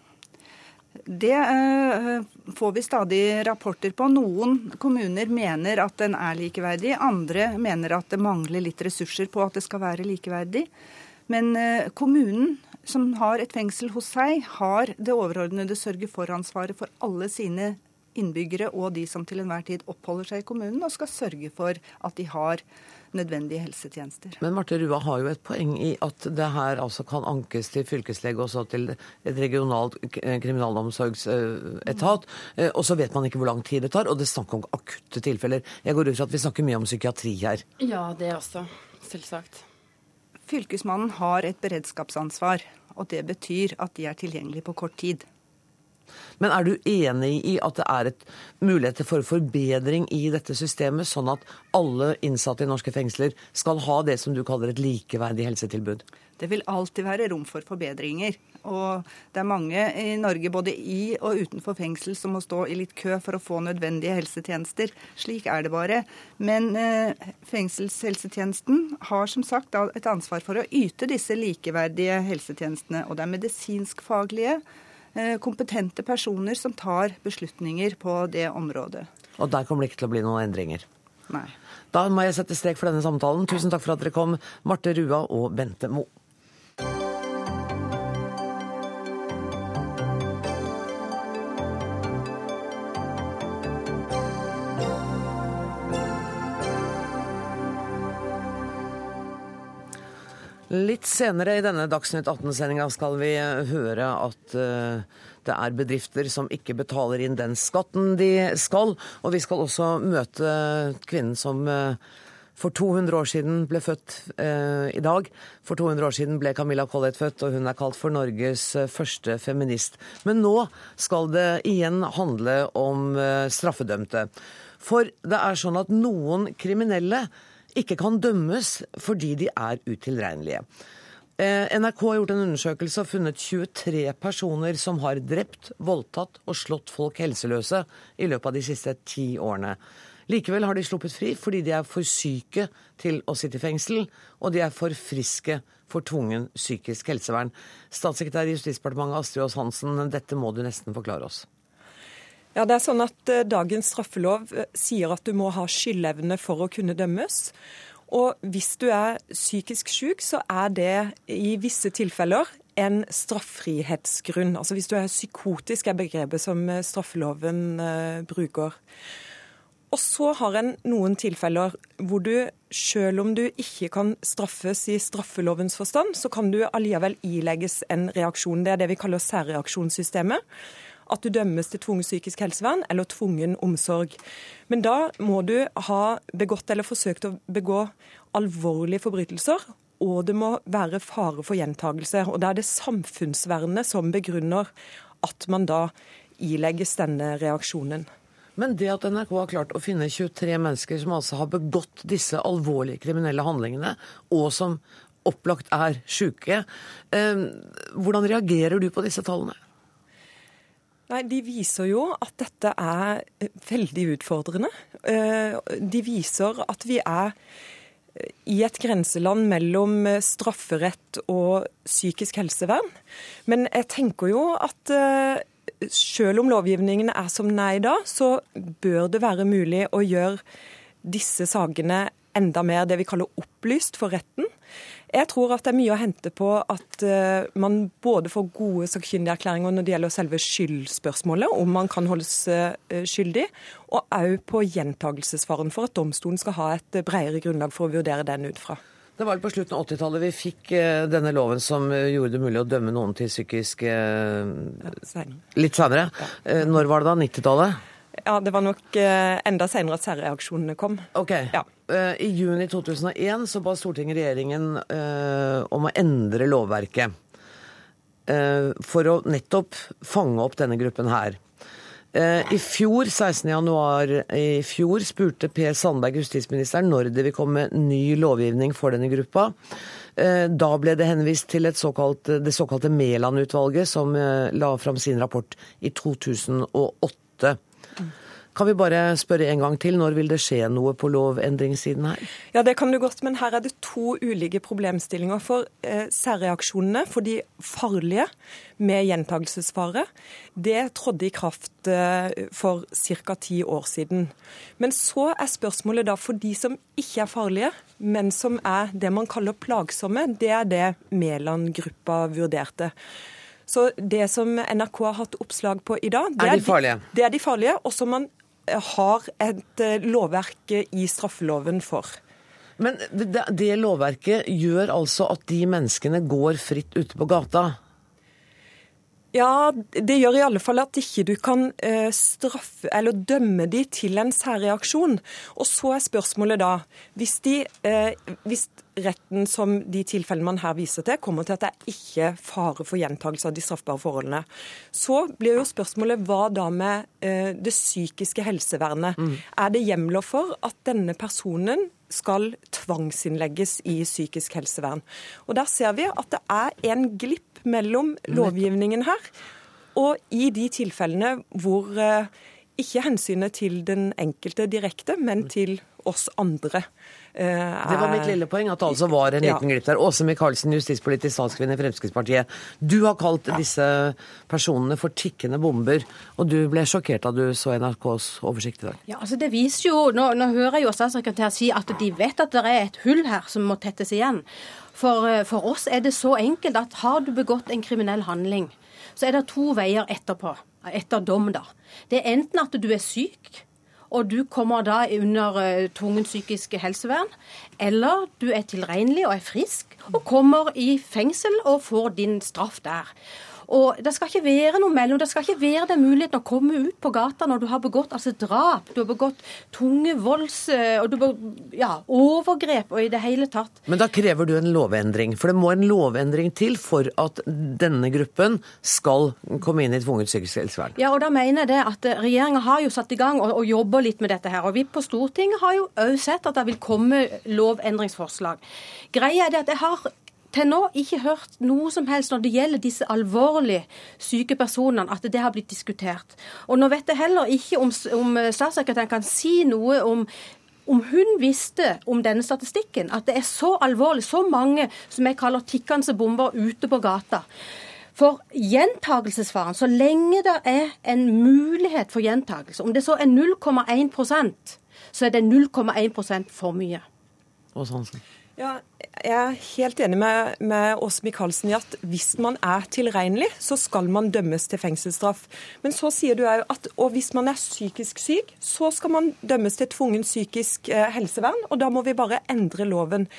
Det eh, får vi stadig rapporter på. Noen kommuner mener at den er likeverdig, andre mener at det mangler litt ressurser på at det skal være likeverdig. Men eh, kommunen som har et fengsel hos seg, har det overordnede sørge-for-ansvaret for alle sine innbyggere og de som til enhver tid oppholder seg i kommunen, og skal sørge for at de har nødvendige helsetjenester. Men Marte Rua har jo et poeng i at det her altså kan ankes til fylkeslege og så til et regionalt kriminalomsorgsetat. Eh, og så vet man ikke hvor lang tid det tar, og det er snakk om akutte tilfeller. Jeg går ut fra at vi snakker mye om psykiatri her. Ja, det også. Selvsagt. Fylkesmannen har et beredskapsansvar, og det betyr at de er tilgjengelige på kort tid. Men er du enig i at det er et muligheter for forbedring i dette systemet, sånn at alle innsatte i norske fengsler skal ha det som du kaller et likeverdig helsetilbud? Det vil alltid være rom for forbedringer. Og det er mange i Norge, både i og utenfor fengsel, som må stå i litt kø for å få nødvendige helsetjenester. Slik er det bare. Men eh, fengselshelsetjenesten har som sagt et ansvar for å yte disse likeverdige helsetjenestene. Og det er medisinskfaglige kompetente personer som tar beslutninger på det området. Og der kommer det ikke til å bli noen endringer? Nei. Da må jeg sette strek for denne samtalen. Tusen takk for at dere kom, Marte Rua og Bente Moe. Litt senere i denne Dagsnytt 18-sendinga skal vi eh, høre at uh, det er bedrifter som ikke betaler inn den skatten de skal. Og vi skal også møte kvinnen som uh, for 200 år siden ble født eh, i dag. For 200 år siden ble Camilla Collett født, og hun er kalt for Norges første feminist. Men nå skal det igjen handle om straffedømte. For det er sånn at noen kriminelle ikke kan dømmes fordi de er utilregnelige. Eh, NRK har gjort en undersøkelse og funnet 23 personer som har drept, voldtatt og slått folk helseløse i løpet av de siste ti årene. Likevel har de sluppet fri fordi de er for syke til å sitte i fengsel, og de er for friske for tvungen psykisk helsevern. Statssekretær i Justisdepartementet Astrid Aas Hansen, dette må du nesten forklare oss. Ja, det er sånn at uh, Dagens straffelov uh, sier at du må ha skyldevne for å kunne dømmes. Og hvis du er psykisk syk, så er det i visse tilfeller en straffrihetsgrunn. Altså hvis du er psykotisk, er begrepet som uh, straffeloven bruker. Og så har en noen tilfeller hvor du, selv om du ikke kan straffes i straffelovens forstand, så kan du allikevel ilegges en reaksjon. Det er det vi kaller særreaksjonssystemet at du dømmes til tvungent psykisk helsevern eller tvungen omsorg. Men da må du ha begått eller forsøkt å begå alvorlige forbrytelser, og det må være fare for gjentagelse. Og da er det samfunnsvernet som begrunner at man da ilegges denne reaksjonen. Men det at NRK har klart å finne 23 mennesker som altså har begått disse alvorlige kriminelle handlingene, og som opplagt er syke, eh, hvordan reagerer du på disse tallene? Nei, De viser jo at dette er eh, veldig utfordrende. Eh, de viser at vi er eh, i et grenseland mellom strafferett og psykisk helsevern. Men jeg tenker jo at selv om lovgivningen er som nei da, så bør det være mulig å gjøre disse sakene enda mer det vi kaller opplyst for retten. Jeg tror at det er mye å hente på at uh, man både får gode sakkyndigerklæringer når det gjelder selve skyldspørsmålet, om man kan holdes uh, skyldig, og òg på gjentagelsesfaren for at domstolen skal ha et bredere grunnlag for å vurdere den ut fra. Det var på slutten av 80-tallet vi fikk denne loven som gjorde det mulig å dømme noen til psykisk Litt senere. Når var det da? 90-tallet? Ja, det var nok enda senere at særreaksjonene kom. Ok. Ja. Eh, I juni 2001 så ba Stortinget regjeringen eh, om å endre lovverket eh, for å nettopp fange opp denne gruppen her. I fjor, 16.1 i fjor, spurte Per Sandberg, justisministeren, når det vil komme ny lovgivning for denne gruppa. Da ble det henvist til såkalt, det såkalte Mæland-utvalget, som la fram sin rapport i 2008. Kan vi bare spørre en gang til, når vil det skje noe på lovendringssiden her? Ja, det kan du godt, men her er det to ulike problemstillinger. For eh, særreaksjonene for de farlige med gjentagelsesfare, det trådte i kraft eh, for ca. ti år siden. Men så er spørsmålet da for de som ikke er farlige, men som er det man kaller plagsomme, det er det Mæland-gruppa vurderte. Så det som NRK har hatt oppslag på i dag, det Er de farlige? det er de farlige, og som man har et eh, lovverk i straffeloven for. Men det, det lovverket gjør altså at de menneskene går fritt ute på gata. Ja, det gjør i alle fall at ikke du kan eh, straffe eller dømme de til en særreaksjon. Og så er spørsmålet da, hvis, de, eh, hvis retten som de tilfellene man her viser til, kommer til at det er ikke fare for gjentagelse av de straffbare forholdene, så blir jo spørsmålet hva da med eh, det psykiske helsevernet? Er det hjemler for at denne personen skal tvangsinnlegges i psykisk helsevern. Og Der ser vi at det er en glipp mellom lovgivningen her, og i de tilfellene hvor eh, ikke hensynet til den enkelte direkte, men til oss andre. Eh, Det var mitt er- lille poeng, at det altså var en Ja. liten glipp der. Åse Michaelsen, justispolitisk statskvinne i Fremskrittspartiet. Du har kalt disse personene for tikkende bomber, og du ble sjokkert da du så NRKs oversikt i dag. Ja, altså det viser jo, Nå, nå hører jeg jo statssekretær si at de vet at det er et hull her som må tettes igjen. For, eh, for oss er det så enkelt at har du begått en kriminell handling, så er det to veier etterpå. Etter dom, da. Det er enten at du er syk, og du kommer da under uh, tvungent psykisk helsevern, eller du er tilregnelig og er frisk og kommer i fengsel og får din straff der. Og Det skal ikke være noe mellom. Det skal ikke være den muligheten å komme ut på gata når du har begått altså drap, du har begått tunge volds... eh, og du har, ja, overgrep og i det hele tatt. Men da krever du en lovendring, for det må en lovendring til for at denne gruppen skal komme inn i tvungent psykisk helsevern. Ja, og da mener jeg det at Regjeringa har jo satt i gang og, og jobber litt med dette. her, og Vi på Stortinget har jo òg sett at det vil komme lovendringsforslag. Greia er det at jeg har til nå ikke hørt noe som helst når det gjelder disse alvorlig syke personene, at det har blitt diskutert. Og nå vet jeg heller ikke om, om statssekretæren kan si noe om om hun visste om denne statistikken, at det er så alvorlig, så mange som jeg kaller tikkende bomber ute på gata. For gjentagelsesfaren, så lenge det er en mulighet for gjentagelse, om det så er 0,1% så er det 0,1% for mye. Åse Hansen. Ja, jeg er helt enig med, med Åse Michaelsen i at hvis man er tilregnelig, så skal man dømmes til fengselsstraff. Men så sier du òg at og hvis man er psykisk syk, så skal man dømmes til tvungen psykisk eh, helsevern, og da må vi bare endre loven.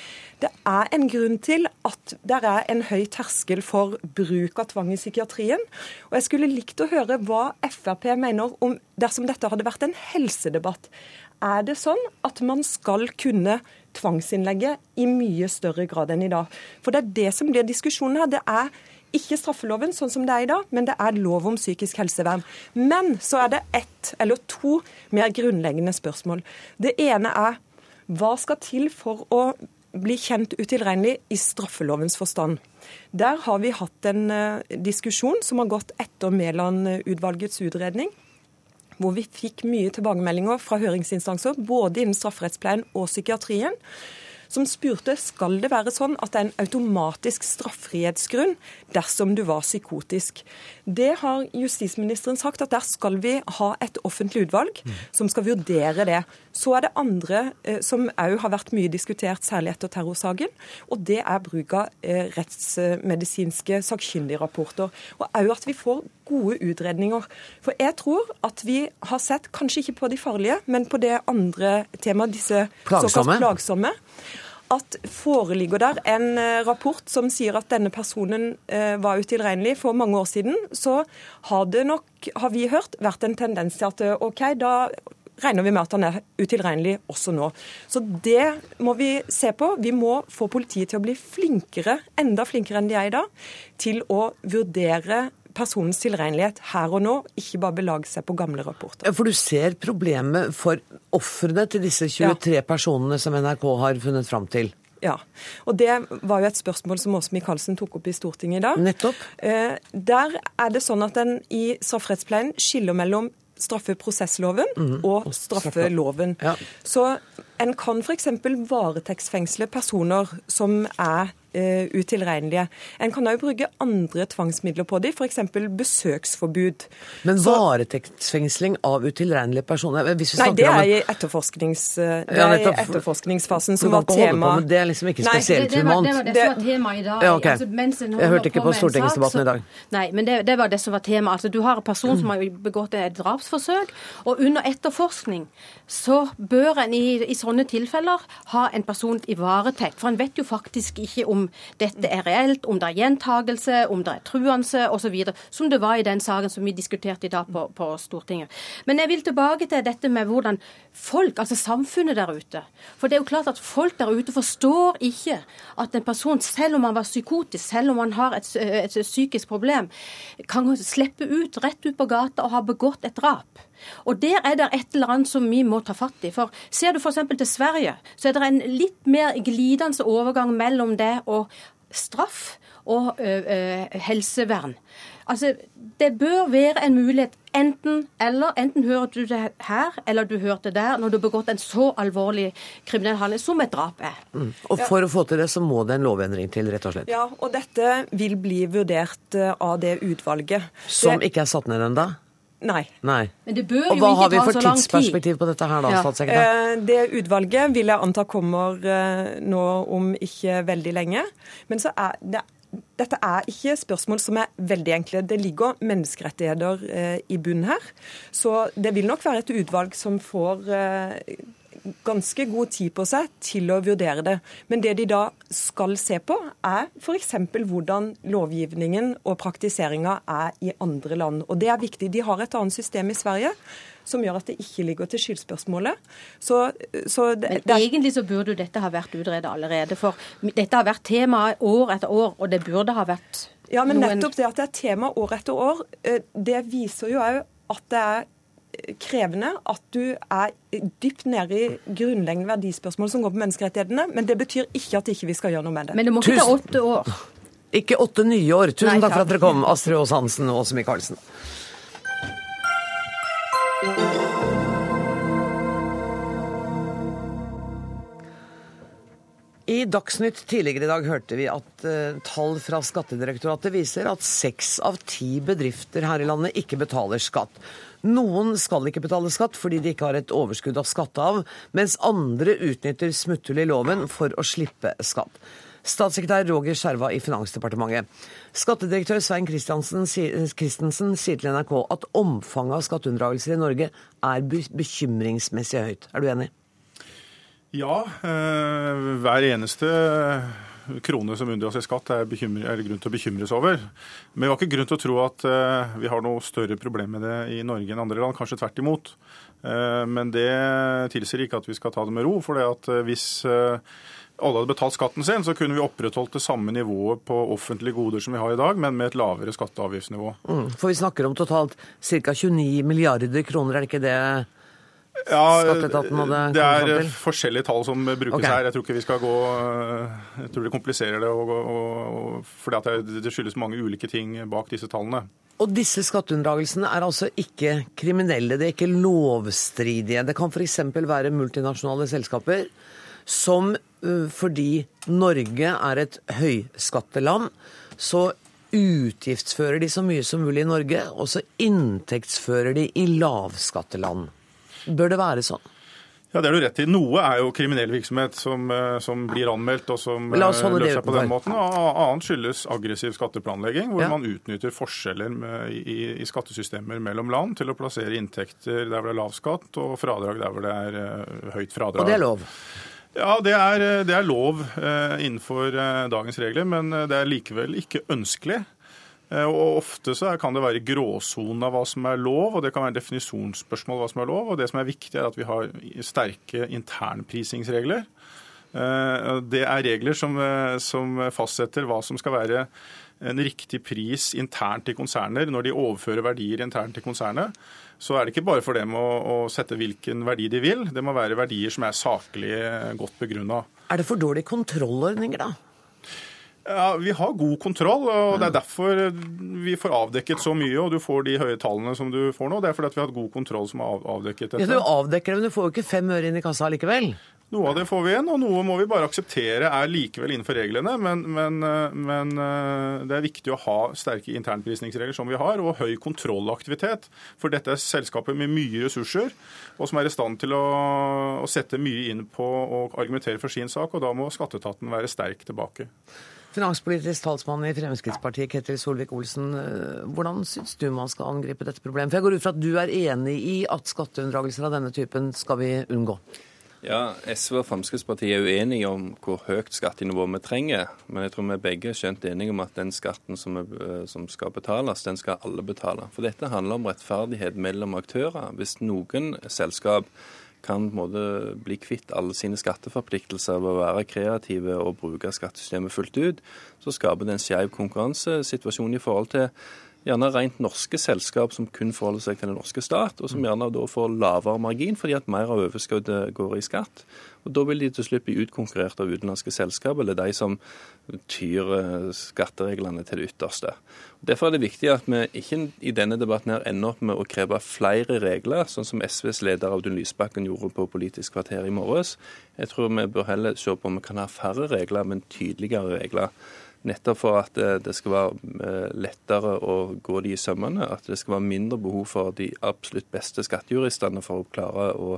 Det er en grunn til at det er en høy terskel for bruk av tvang i psykiatrien. Og jeg skulle likt å høre hva Frp mener om dersom dette hadde vært en helsedebatt. Er det sånn at man skal kunne tvangsinnlegge i mye større grad enn i dag? For det er det som blir diskusjonen her. Det er ikke straffeloven sånn som det er i dag, men det er lov om psykisk helsevern. Men så er det ett eller to mer grunnleggende spørsmål. Det ene er hva skal til for å bli kjent utilregnelig i straffelovens forstand? Der har vi hatt en eh, diskusjon som har gått etter Mæland-utvalgets utredning hvor vi fikk mye tilbakemeldinger fra høringsinstanser, både innen strafferettspleien og psykiatrien, som spurte skal det være sånn at det er en automatisk straffrihetsgrunn dersom du var psykotisk. Det har justisministeren sagt, at der skal vi ha et offentlig utvalg som skal vurdere det. Så er det andre eh, som òg har vært mye diskutert, særlig etter terrorsaken, og det er bruk av eh, rettsmedisinske sakkyndigrapporter. Og òg at vi får gode utredninger. For jeg tror at vi har sett, kanskje ikke på de farlige, men på det andre temaet, disse Plagsomme. såkalt plagsomme, at foreligger der en eh, rapport som sier at denne personen eh, var utilregnelig for mange år siden, så har det nok, har vi hørt, vært en tendens til at eh, OK, da regner vi med at han er utilregnelig også nå. Så det må vi se på. Vi må få politiet til å bli flinkere, enda flinkere enn de er i dag, til å vurdere personens tilregnelighet her og nå, ikke bare belage seg på gamle rapporter. For du ser problemet for ofrene til disse 23 personene som NRK har funnet fram til? Ja, og Det var jo et spørsmål som Åse Michaelsen tok opp i Stortinget i dag. Nettopp. Eh, der er det sånn at en i strafferettspleien skiller mellom straffeprosessloven og straffeloven. Ja. Så en kan f.eks. varetektsfengsle personer som er eh, utilregnelige. En kan òg bruke andre tvangsmidler på dem, f.eks. besøksforbud. Men varetektsfengsling av utilregnelige personer Hvis vi Nei, det er i etterforsknings, eh, det Ja, er i etterforskningsfasen som var tema. på. Det er liksom ikke spesielt spesielt det, det, var, det var det som var tema i dag. Ja, okay. altså, mens Jeg hørte ikke på på sak, stortingsdebatten så- i dag. Nei, men det, det var det som var tema. Altså, du har en person som har begått et drapsforsøk, og under etterforskning så bør en i, i sånne tilfeller ha en person i varetekt. For en vet jo faktisk ikke om dette er reelt, om det er gjentagelse, om det er truende osv., som det var i den saken som vi diskuterte i dag på, på Stortinget. Men jeg vil tilbake til dette med hvordan folk, altså samfunnet der ute For det er jo klart at folk der ute forstår ikke at en person, selv om han var psykotisk, selv om han har et, et psykisk problem, kan slippe ut, rett ut på gata og ha begått et drap. Og der er det et eller annet som vi må ta fatt i. For ser du f.eks. til Sverige, så er det en litt mer glidende overgang mellom det og straff og ø, ø, helsevern. Altså, Det bør være en mulighet enten eller. Enten hører du det her, eller du hørte det der, når du har begått en så alvorlig kriminell handling som et drap er. Mm. Og for å få til det, så må det en lovendring til, rett og slett. Ja, og dette vil bli vurdert av det utvalget. Som det, ikke er satt ned ennå? Nei. Nei. Men det bør Og jo hva ikke har vi ta for så lang tid. tidsperspektiv på dette her da, Ja. statssekretær? Eh, Det utvalget vil jeg anta kommer eh, nå om ikke veldig lenge. Men så er det dette er ikke spørsmål som er veldig enkle. Det ligger menneskerettigheter eh, i bunnen her. Så det vil nok være et utvalg som får ganske god tid på seg til å vurdere det. Men det de da skal se på, er f.eks. hvordan lovgivningen og praktiseringa er i andre land. Og det er viktig. De har et annet system i Sverige som gjør at det ikke ligger til skyldspørsmålet. Så, så det, Men egentlig så burde jo dette ha vært utredet allerede. For dette har vært tema år etter år, og det burde ha vært Ja, men noen- nettopp det at det er tema år etter år, eh, det viser jo òg at det er krevende at du er dypt nede i grunnleggende verdispørsmål som går på menneskerettighetene. Men det betyr ikke at ikke vi skal gjøre noe med det. Men det må ikke ta åtte år. Ikke åtte nye år. Tusen Nei, takk for at dere kom, Astrid Aas Hansen og Åse Michaelsen. I Dagsnytt tidligere i dag hørte vi at eh, tall fra Skattedirektoratet viser at seks av ti bedrifter her i landet ikke betaler skatt. Noen skal ikke betale skatt fordi de ikke har et overskudd å skatte av, mens andre utnytter smutthull i loven for å slippe skatt. Statssekretær Roger Skjerva i Finansdepartementet. Skattedirektør Svein Christensen sier til NRK at omfanget av skatteunndragelser i Norge er bekymringsmessig høyt. Er du enig? Ja, eh, hver eneste krone som unndras i skatt er, bekymre, er grunn til å bekymres over. Men vi har ikke grunn til å tro at eh, vi har noe større problem med det i Norge enn andre land, kanskje tvert imot. Eh, men det tilsier ikke at vi skal ta det med ro. for eh, hvis alle hadde betalt skatten sin, så kunne vi opprettholdt det samme nivået på offentlige goder som vi har i dag, men med et lavere skatte- og avgiftsnivå. Mm, for vi snakker om totalt ca. 29 milliarder kroner, er det ikke det? Ja, det er forskjellige tall som brukes okay. her. Jeg tror ikke vi skal gå Jeg tror det kompliserer det, og, og, og, fordi det, skyldes mange ulike ting bak disse tallene. Og disse skatteunndragelsene er altså ikke kriminelle, det er ikke lovstridige. Det kan f.eks. være multinasjonale selskaper som fordi Norge er et høyskatteland, så utgiftsfører de så mye som mulig i Norge, og så inntektsfører de i lavskatteland. Bør det være sånn? Ja, Det er du rett i. Noe er jo kriminell virksomhet som, eh, som blir anmeldt og som eh, løser seg på den måten. Annet skyldes aggressiv skatteplanlegging, hvor Ja. man utnytter forskjeller med, i, i skattesystemer mellom land til å plassere inntekter der hvor det er lav skatt, og fradrag der hvor det er eh, høyt fradrag. Og det er lov. Ja, det er, det er lov eh, innenfor eh, dagens regler, men det er likevel ikke ønskelig. Eh, Og Ofte så kan det være gråsonen av hva som er lov, og det kan være definisjonsspørsmål hva som er lov. og Det som er viktig, er at vi har sterke internprisingsregler. Eh, Det er regler som, eh, som fastsetter hva som skal være en riktig pris internt i konserner når de overfører verdier internt til konsernet. Så er det ikke bare for dem å, å sette hvilken verdi de vil. Det må være verdier som er saklig godt begrunna. Er det for dårlige kontrollordninger, da? Ja, Vi har god kontroll, og det er derfor vi får avdekket så mye. Og du får de høye tallene som du får nå. Det er fordi at vi har hatt god kontroll som har avdekket dette. Ja, Du avdekker det, men du får jo ikke fem øre inn i kassa likevel. Noe av det får vi igjen, og noe må vi bare akseptere er likevel innenfor reglene. Men, men, men eh, det er viktig å ha sterke internprisningsregler som vi har, og høy kontrollaktivitet. For dette er selskaper med mye ressurser, og som er i stand til å, å sette mye inn på å argumentere for sin sak. Og da må skatteetaten være sterk tilbake. Finanspolitisk talsmann i Fremskrittspartiet, Ketil Solvik-Olsen. eh, Hvordan syns du man skal angripe dette problemet? For jeg går ut fra at du er enig i at skatteunndragelser av denne typen skal vi unngå? Ja, SV og Fremskrittspartiet er uenige om hvor høyt skattenivå vi trenger. Men jeg tror vi begge er skjønt enige om at den skatten som, er, eh, som skal betales, den skal alle betale. For dette handler om rettferdighet mellom aktører. Hvis noen selskap kan på en måte bli kvitt alle sine skatteforpliktelser ved å være kreative og bruke skattesystemet fullt ut, så skaper det en skeiv konkurransesituasjon i forhold til gjerne rent norske selskap som kun forholder seg til den norske stat, og som gjerne da får lavere margin fordi at mer av overskuddet går i skatt. Og Da vil de til slutt bli utkonkurrert av utenlandske selskap, eller de som tyr eh, skattereglene til det ytterste. Derfor er det viktig at vi ikke i denne debatten her ender opp med å kreve flere regler, sånn som SVs leder Audun Lysbakken gjorde på Politisk kvarter i morges. Jeg tror vi bør heller se på om vi kan ha færre regler, men tydeligere regler. Nettopp for at eh, det skal være eh, lettere å gå de i sømmene. At det skal være mindre behov for de absolutt beste skattejuristene for å klare å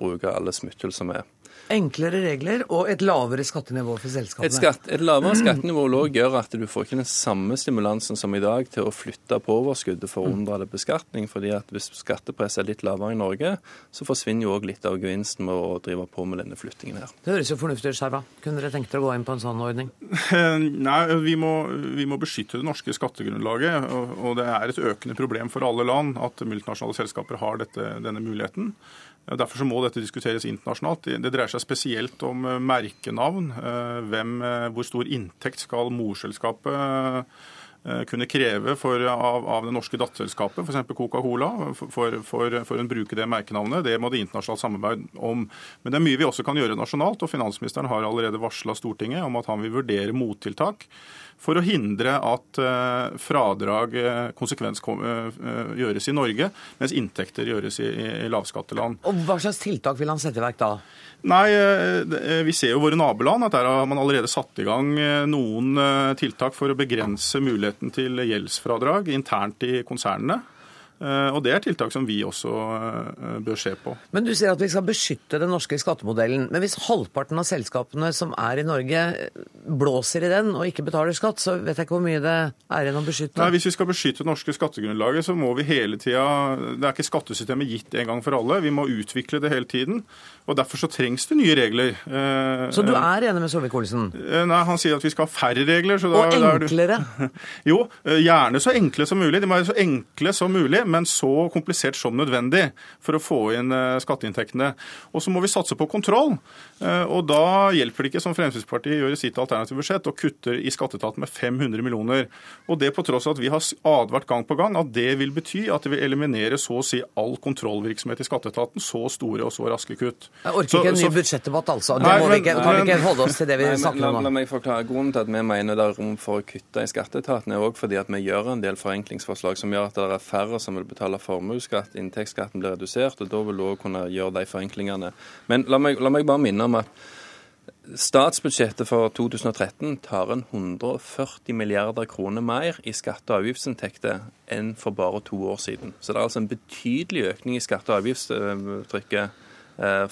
bruke alle smutthull som er. Enklere regler og et lavere skattenivå for selskapene. Et, skatt, et lavere skattenivå vil gjør at du får ikke den samme stimulansen som i dag til å flytte på overskuddet for å unndra det beskatning. fordi at hvis skattepresset er litt lavere i Norge, så forsvinner jo òg litt av gevinsten med å drive på med denne flyttingen her. Det høres jo fornuftig ut, Skjerva. Kunne dere tenkt dere å gå inn på en sånn ordning? Nei, vi må, vi må beskytte det norske skattegrunnlaget. Og, og det er et økende problem for alle land at multinasjonale selskaper har dette, denne muligheten. Derfor så må dette diskuteres internasjonalt. Det, dreier seg spesielt om eh, merkenavn. eh, Hvem, eh, hvor stor inntekt skal morselskapet eh, kunne kreve for, av, av det norske datterselskapet, f.eks. Coca-Cola, for, for, for, for å bruke det merkenavnet. Det må det internasjonalt samarbeid om. Men det er mye vi også kan gjøre nasjonalt, og finansministeren har allerede varsla Stortinget om at han vil vurdere mottiltak for å hindre at eh, fradrag eh, konsekvens eh, gjøres i Norge, mens inntekter gjøres i, i lavskatteland. Og Hva slags tiltak vil han sette i verk da? Nei, Vi ser jo våre naboland at der har man allerede satt i gang noen tiltak for å begrense muligheten til gjeldsfradrag internt i konsernene. Eh, Og det er tiltak som vi også eh, bør se på. Men Du sier at vi skal beskytte den norske skattemodellen. Men hvis halvparten av selskapene som er i Norge blåser i den og ikke betaler skatt, så vet jeg ikke hvor mye det er igjen å beskytte. Nei, Hvis vi skal beskytte det norske skattegrunnlaget, så må vi hele tida Det er ikke skattesystemet gitt en gang for alle. Vi må utvikle det hele tiden. Og Derfor så trengs det nye regler. Eh, Så du er enig med Solvik-Olsen? eh, Nei, Han sier at vi skal ha færre regler. Så da, Og da du- enklere? Jo, eh, gjerne så enkle som mulig. De må være så enkle som mulig, men så komplisert som nødvendig for å få inn eh, skatteinntektene. Og så må vi satse på kontroll. Eh, Og da hjelper det ikke, som Fremskrittspartiet gjør i sitt alternative budsjett, og kutter i skatteetaten med 500 millioner. Og det på tross av at vi har advart gang på gang at det vil bety at det vil eliminere så å si all kontrollvirksomhet i skatteetaten. Så store og så raske kutt. Jeg orker Så- ikke en ny så- budsjettdebatt, altså. Nei, må vi ikke, kan vi ikke holde oss til det vi Nei, snakker om om la nå? meg forklare Grunnen til at vi mener det er rom for å kutte i skatteetaten, er òg fordi at vi gjør en del forenklingsforslag som gjør at det er færre som vil betale formuesskatt, inntektsskatten blir redusert, og da vil du òg kunne gjøre de forenklingene. Men la meg, la meg bare minne om at Statsbudsjettet for 2013 tar en 140 milliarder kroner mer i skatte- og avgiftsinntekter enn for bare to år siden. Så det er altså en betydelig økning i skatte- og avgiftstrykket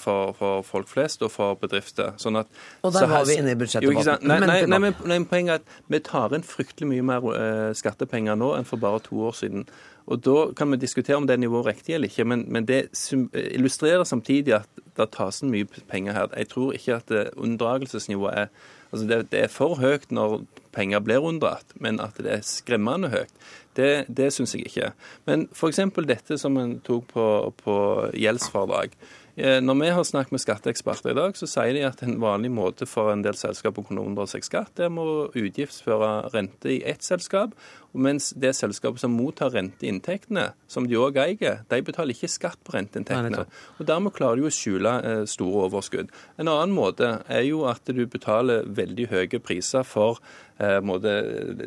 for, for folk flest og for bedrifter. Sånn at, Og der så var vi inne i budsjettdebatten. Nei, men, nei, poenget er at vi tar inn fryktelig mye mer eh, skattepenger nå enn for bare to år siden. Og Da kan vi diskutere om det er nivået riktig eller ikke, men, men det illustrerer samtidig at det tas inn mye penger her. Jeg tror ikke at eh, unndragelsesnivået er Altså det, det er for høyt når penger blir unndratt, men at det er skremmende høyt, det, det syns jeg ikke. Men f.eks. dette som en tok på, på gjeldsfradrag. Eh, Når vi har snakket med skatteeksperter i dag, så sier de at en vanlig måte for en del selskap å kunne unndra seg skatt, det er med å utgiftsføre rente i ett selskap, mens det selskapet som mottar renteinntektene, som de òg eier, de betaler ikke skatt på renteinntektene. nettopp. Og Dermed klarer de å skjule eh, store overskudd. En annen måte er jo at du betaler veldig høye priser for eh,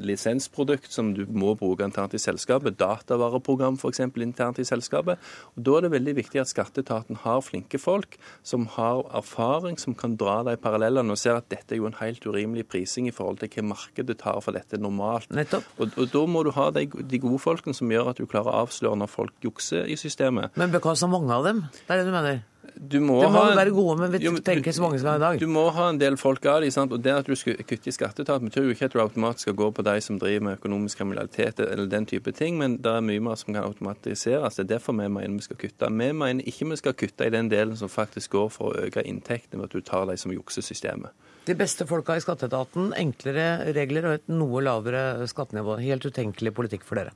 lisensprodukt som du må bruke internt i selskapet. Datavareprogram f.eks. internt i selskapet. Og Da er det veldig viktig at skatteetaten har flinke folk som har erfaring, som kan dra de parallellene og ser at dette er jo en helt urimelig prising i forhold til hva markedet tar for dette normalt. Og, og Da må du ha de, de, gode folkene som gjør at du klarer å avsløre når folk jukser i systemet. Men bør mange av dem? Det er det du mener? Du må, det må ha, være gode, men vi jo, tenker så mange som er i dag. Du må ha en del folk av dem. Og det at du skal kutte i skatteetaten, betyr jo ikke at du automatisk skal gå på de som driver med økonomisk kriminalitet eller den type ting, men det er mye mer som kan automatiseres. Det er derfor vi mener vi skal kutte. Vi mener ikke vi skal kutte i den delen som faktisk går for å øke inntektene ved at du tar de som jukser systemet. De beste folka i skatteetaten, enklere regler og et noe lavere skattenivå. Helt utenkelig politikk for dere.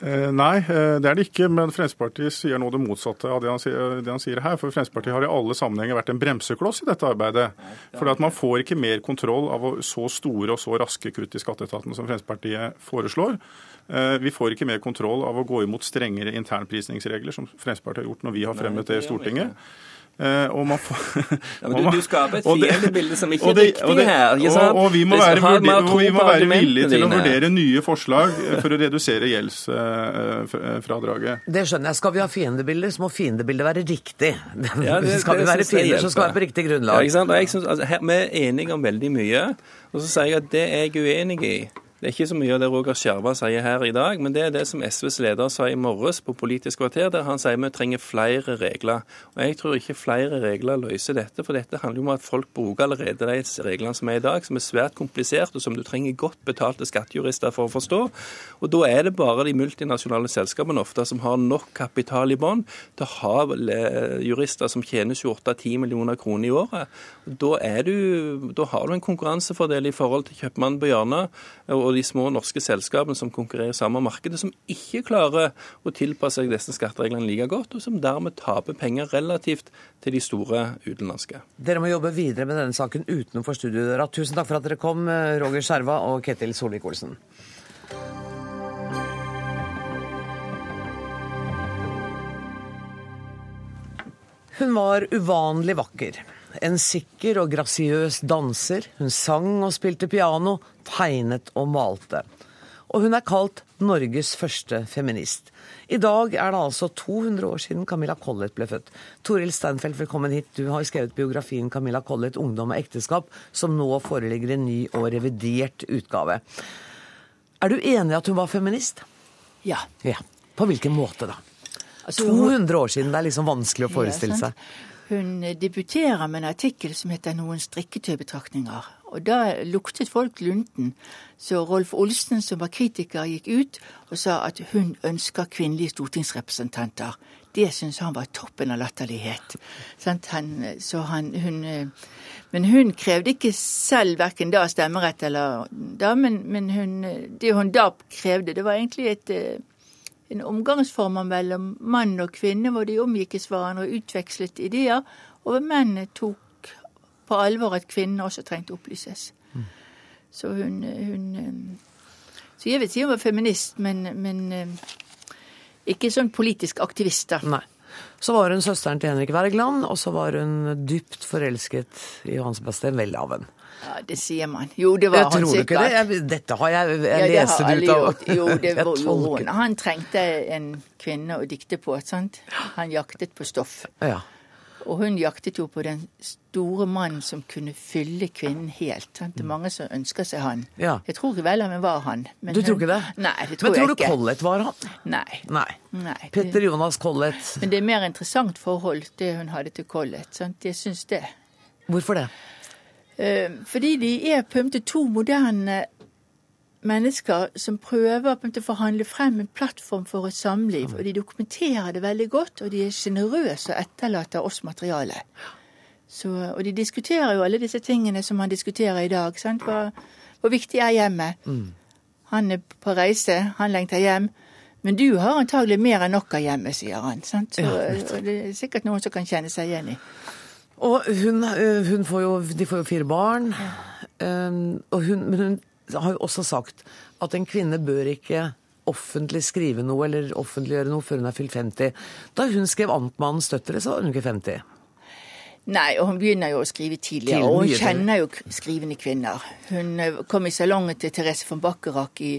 Eh, nei, eh, det er det ikke. Men Fremskrittspartiet sier nå det motsatte av det han, sier, det han, sier, her. For Fremskrittspartiet har i alle sammenhenger vært en bremsekloss i dette arbeidet. For man får ikke mer kontroll av så store og så raske kutt i skatteetaten som Fremskrittspartiet foreslår. Eh, vi får ikke mer kontroll av å gå imot strengere internprisningsregler, som Fremskrittspartiet har gjort når vi har fremmet det i Stortinget. Uh, og man får, ja, men du, du, skaper et fiendebilde som ikke er riktig her. Og, og, vi må være, og vi må være villige til å vurdere nye forslag for å redusere gjeldsfradraget. Det skjønner jeg. Skal vi ha fiendebilder, så må fiendebildet være riktig. Ja, det, skal vi være fiender, så skal vi være på riktig grunnlag. Ja, synes, altså, her, vi er enige om veldig mye, og så sier jeg at det er jeg uenig i. Det er ikke så mye av det Roger Skjerva sier her i dag, men det er det som SVs leder sa i morges på Politisk kvarter, der han sier vi trenger flere regler. Og Jeg tror ikke flere regler løser dette, for dette handler jo om at folk bruker allerede de reglene som er i dag, som er svært kompliserte, og som du trenger godt betalte skattejurister for å forstå. Og Da er det bare de multinasjonale selskapene ofte som har nok kapital i bånn til å ha jurister som tjener 28-10 millioner kroner i året. Da, du, da har du en konkurransefordel i forhold til kjøpmannen på hjørnet. og og de små norske selskapene som konkurrerer i samme markedet, som ikke klarer å tilpasse seg disse skattereglene like godt, og som dermed taper penger relativt til de store utenlandske. Dere må jobbe videre med denne saken utenfor studiodøra. Tusen takk for at dere kom, Roger Skjerva og Ketil Solvik-Olsen. Hun var uvanlig vakker. En sikker og grasiøs danser. Hun sang og spilte piano, tegnet og malte. Og hun er kalt Norges første feminist. I dag er det altså 200 år siden Camilla Collett ble født. Toril Steinfeld, velkommen hit. Du har skrevet biografien 'Camilla Collett ungdom og ekteskap', som nå foreligger i en ny og revidert utgave. Er du enig i at hun var feminist? Ja. ja. På hvilken måte, da? Altså, 200 år siden, det er liksom vanskelig å forestille seg. Hun debuterer med en artikkel som heter 'Noen strikketøybetraktninger'. Og da luktet folk lunten. Så Rolf Olsen, som var kritiker, gikk ut og sa at hun ønsker kvinnelige stortingsrepresentanter. Det syntes han var toppen av latterlighet. Han, han, hun, men hun krevde ikke selv verken da stemmerett eller da, men, men hun, det hun da krevde, det var egentlig et en omgangsform mellom mann og kvinne, hvor de omgikkes hverandre og utvekslet ideer, og hvor mennene tok på alvor at kvinnene også trengte å opplyses. Mm. Så hun, hun, eh, Så jeg vil si hun var feminist, men, men eh, ikke sånn politisk aktivist, da. Nei. Så var hun søsteren til Henrik Wergeland, og så var hun dypt forelsket i Johan Sebastian Welhaven. Ja, det sier man. Jo, det var jeg han sikkert. Tror du ikke det? Jeg, dette har jeg, jeg ja, lest det ut av Jo, det var, jo, han trengte en kvinne å dikte på. sant? Han jaktet på stoff. Ja. Og hun jaktet jo på den store mannen som kunne fylle kvinnen helt. Sant? Det er mange som ønsker seg han. Ja. Jeg tror ikke vel han var han. du tror ikke det? Nei, det tror men tror jeg ikke. du Collett var han? Nei. Nei. Nei. Petter Jonas Collett. Men det er mer interessant forhold, det hun hadde til Collett. Sant? Jeg syns det. Hvorfor det? Fordi de er på en måte to moderne mennesker som prøver på å forhandle frem en plattform for et samliv. Og de dokumenterer det veldig godt, og de er sjenerøse og etterlater oss materiale. Så, og de diskuterer jo alle disse tingene som man diskuterer i dag. Sant? Hvor, hvor viktig er hjemmet? Mm. Han er på reise, han lengter hjem. Men du har antagelig mer enn nok av hjemmet, sier han. Sant? Så, ja, det er sikkert noen som kan kjenne seg igjen i. Og hun, eh, hun får jo, de får jo fire barn. Um, hun, men hun har jo også sagt at en kvinne bør ikke offentlig skrive noe eller offentliggjøre noe før hun er fylt 50. Da hun skrev 'Amtmannen støttere, så var hun ikke 50. Nei, og hun begynner jo å skrive tidligere. Og hun kjenner jo skrivende kvinner. Hun eh, kom i salongen til Therese von Bacharach i,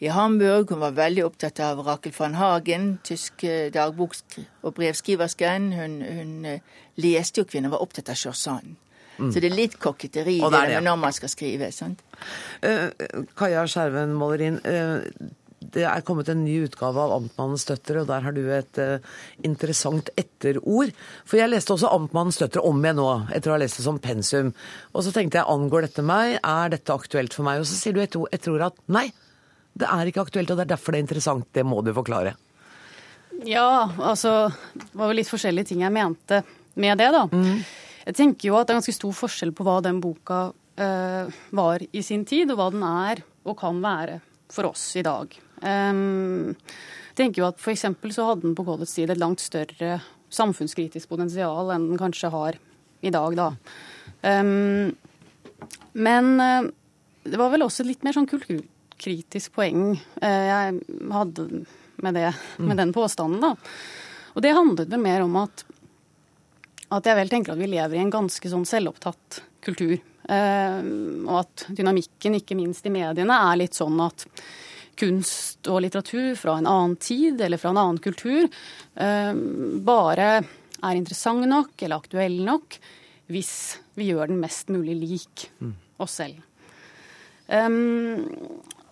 i Hamburg. Hun var veldig opptatt av Rakel van Hagen, tysk eh, dagbok- og brevskriversken. Hun, hun eh, leste jo kvinner, var opptatt av Chausan. Mm. Så det er litt koketteri Og det er det. når man skal skrive. sant? Uh, Kaja Skjerven Målerin, eh, det er kommet en ny utgave av Amtmannens døtre, og der har du et uh, interessant etterord. For jeg leste også Amtmannens døtre om igjen nå, etter å ha lest det som pensum. Og så tenkte jeg, angår dette meg? Er dette aktuelt for meg? Og så sier du et ord- etterord at nei, det er ikke aktuelt, og det er derfor det er interessant. Det må du forklare. Ja, altså Det var jo litt forskjellige ting jeg mente med det, da. Jeg tenker jo at det er ganske stor forskjell på hva den boka uh, var i sin tid, og hva den er og kan være for oss i dag. Jeg tenker jo at eksempel så hadde den på Collets tid et langt større samfunnskritisk potensial enn den kanskje har i dag, da. Em, men eh, det var vel også litt mer sånn kulturkritisk poeng eh, jeg hadde med, det, med den påstanden, da. Og det handlet vel mer om at, at jeg vel tenker at vi lever i en ganske sånn selvopptatt kultur. Eh, og at dynamikken, ikke minst i mediene, er litt sånn at kunst og litteratur fra en annen tid eller fra en annen kultur eh, bare er interessant nok eller aktuell nok hvis vi gjør den mest mulig lik oss selv. Um,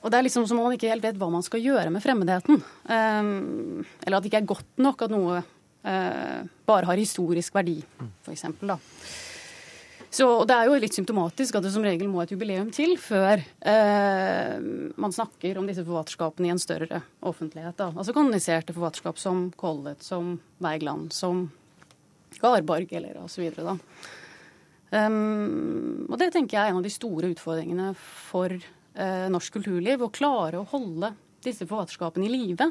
og det er liksom som om man ikke helt vet hva man skal gjøre med fremmedheten. Um, eller at det ikke er godt nok at noe eh, bare har historisk verdi, f.eks. Så Det er jo litt symptomatisk at det som regel må et jubileum til før eh, man snakker om disse forfatterskapene i en større offentlighet. da. Altså kanoniserte forfatterskap som Collett, som Wergeland, som Garborg eller osv. Um, og det tenker jeg er en av de store utfordringene for eh, norsk kulturliv. Å klare å holde disse forfatterskapene i live.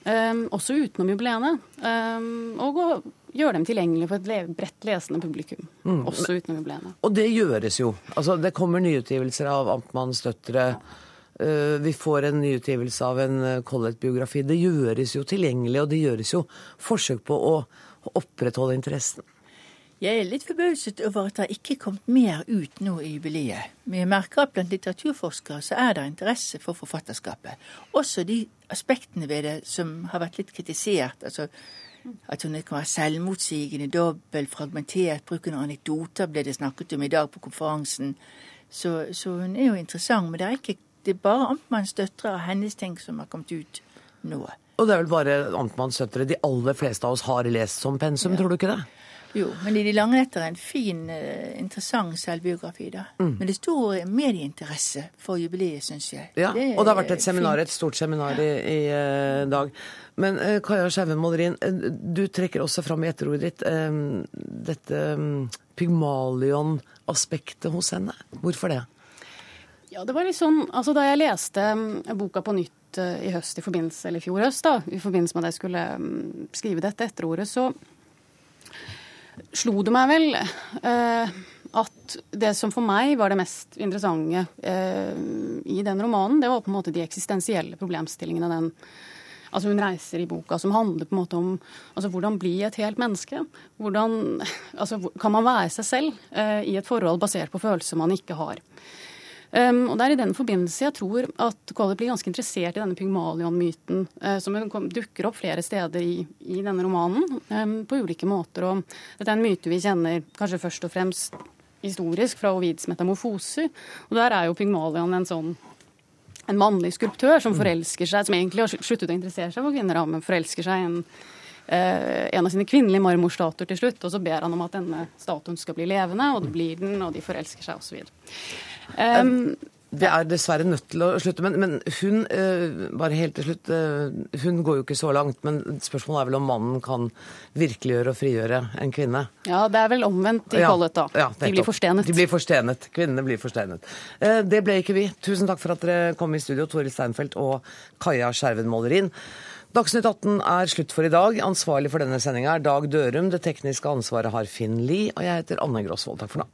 Um, også utenom jubileene. Um, og å gjøre dem tilgjengelige for et le bredt lesende publikum. Mm. Også uten jubileene. Og det gjøres jo. Altså, det kommer nyutgivelser av Amtmannens døtre. Eh, Vi får en nyutgivelse av en eh, Collett-biografi. Det gjøres jo tilgjengelig, og det gjøres jo forsøk på å opprettholde interessen. Jeg er litt forbauset over at det ikke er kommet mer ut nå i jubileet. Men jeg merker at blant litteraturforskere så er det interesse for forfatterskapet. Også de aspektene ved det som har vært litt kritisert. altså at hun kan være selvmotsigende, dobbelt, fragmentert, bruken av anekdoter ble det snakket om i dag på konferansen. Så, så hun er jo interessant, men det er, ikke, det er bare Amtmanns døtre og hennes ting som har kommet ut nå. Og det er vel bare Amtmanns døtre de aller fleste av oss har lest som pensum, tror du ikke det? Jo, men i De lange netter er en fin, eh, interessant selvbiografi, da. Mm. Men det er stor medieinteresse for jubileet, syns jeg. Ja, og det har vært et seminar, fint. et stort seminar i, i uh, dag. Men uh, Kaja Skjerven Målerin, uh, du trekker også fram i etterordet ditt eh, dette um, Pygmalion-aspektet hos henne. Hvorfor det? Ja, det var litt sånn, altså Da jeg leste mm, boka på nytt eh, i høst i forbindelse, eller i fjor høst, da, i forbindelse med at jeg skulle mm, skrive dette etterordet, så slo det meg vel eh, at det som for meg var det mest interessante eh, i den romanen, det var på en måte de eksistensielle problemstillingene den Altså Hun reiser i boka som handler på en måte om altså hvordan bli et helt menneske. Hvordan, altså Kan man være seg selv eh, i et forhold basert på følelser man ikke har? Um, og Det er i den forbindelse jeg tror at Collett blir ganske interessert i denne Pygmalion-myten, uh, som dukker opp flere steder i, i denne romanen, um, på ulike måter. Og dette er en myte vi kjenner kanskje først og fremst historisk fra Ovids metamorfoser. Og der er jo Pygmalion en sånn en mannlig skulptør som forelsker seg, som egentlig har sluttet å interessere seg for kvinner, men forelsker seg i en, eh, en av sine kvinnelige marmorstatuer til slutt. Og så ber han om at denne statuen skal bli levende, og det blir den, og de forelsker seg osv. Um, Det er dessverre nødt til å slutte, men, men hun uh, bare helt til slutt, uh, hun går jo ikke så langt. Men spørsmålet er vel om mannen kan virkeliggjøre og frigjøre en kvinne. ja, det er vel omvendt i Ja, Collett, da. ja, de blir forstenet. De blir forstenet. Kvinnene blir forstenet. Uh, Det ble ikke vi. Tusen takk for at dere kom i studio, Toril Steinfeld og Kaja Skjerven Målerin. Dagsnytt 18 er slutt for i dag. Ansvarlig for denne sendinga er Dag Dørum. Det tekniske ansvaret har Finn Lie, og jeg heter Anne Grosvold. Takk for nå.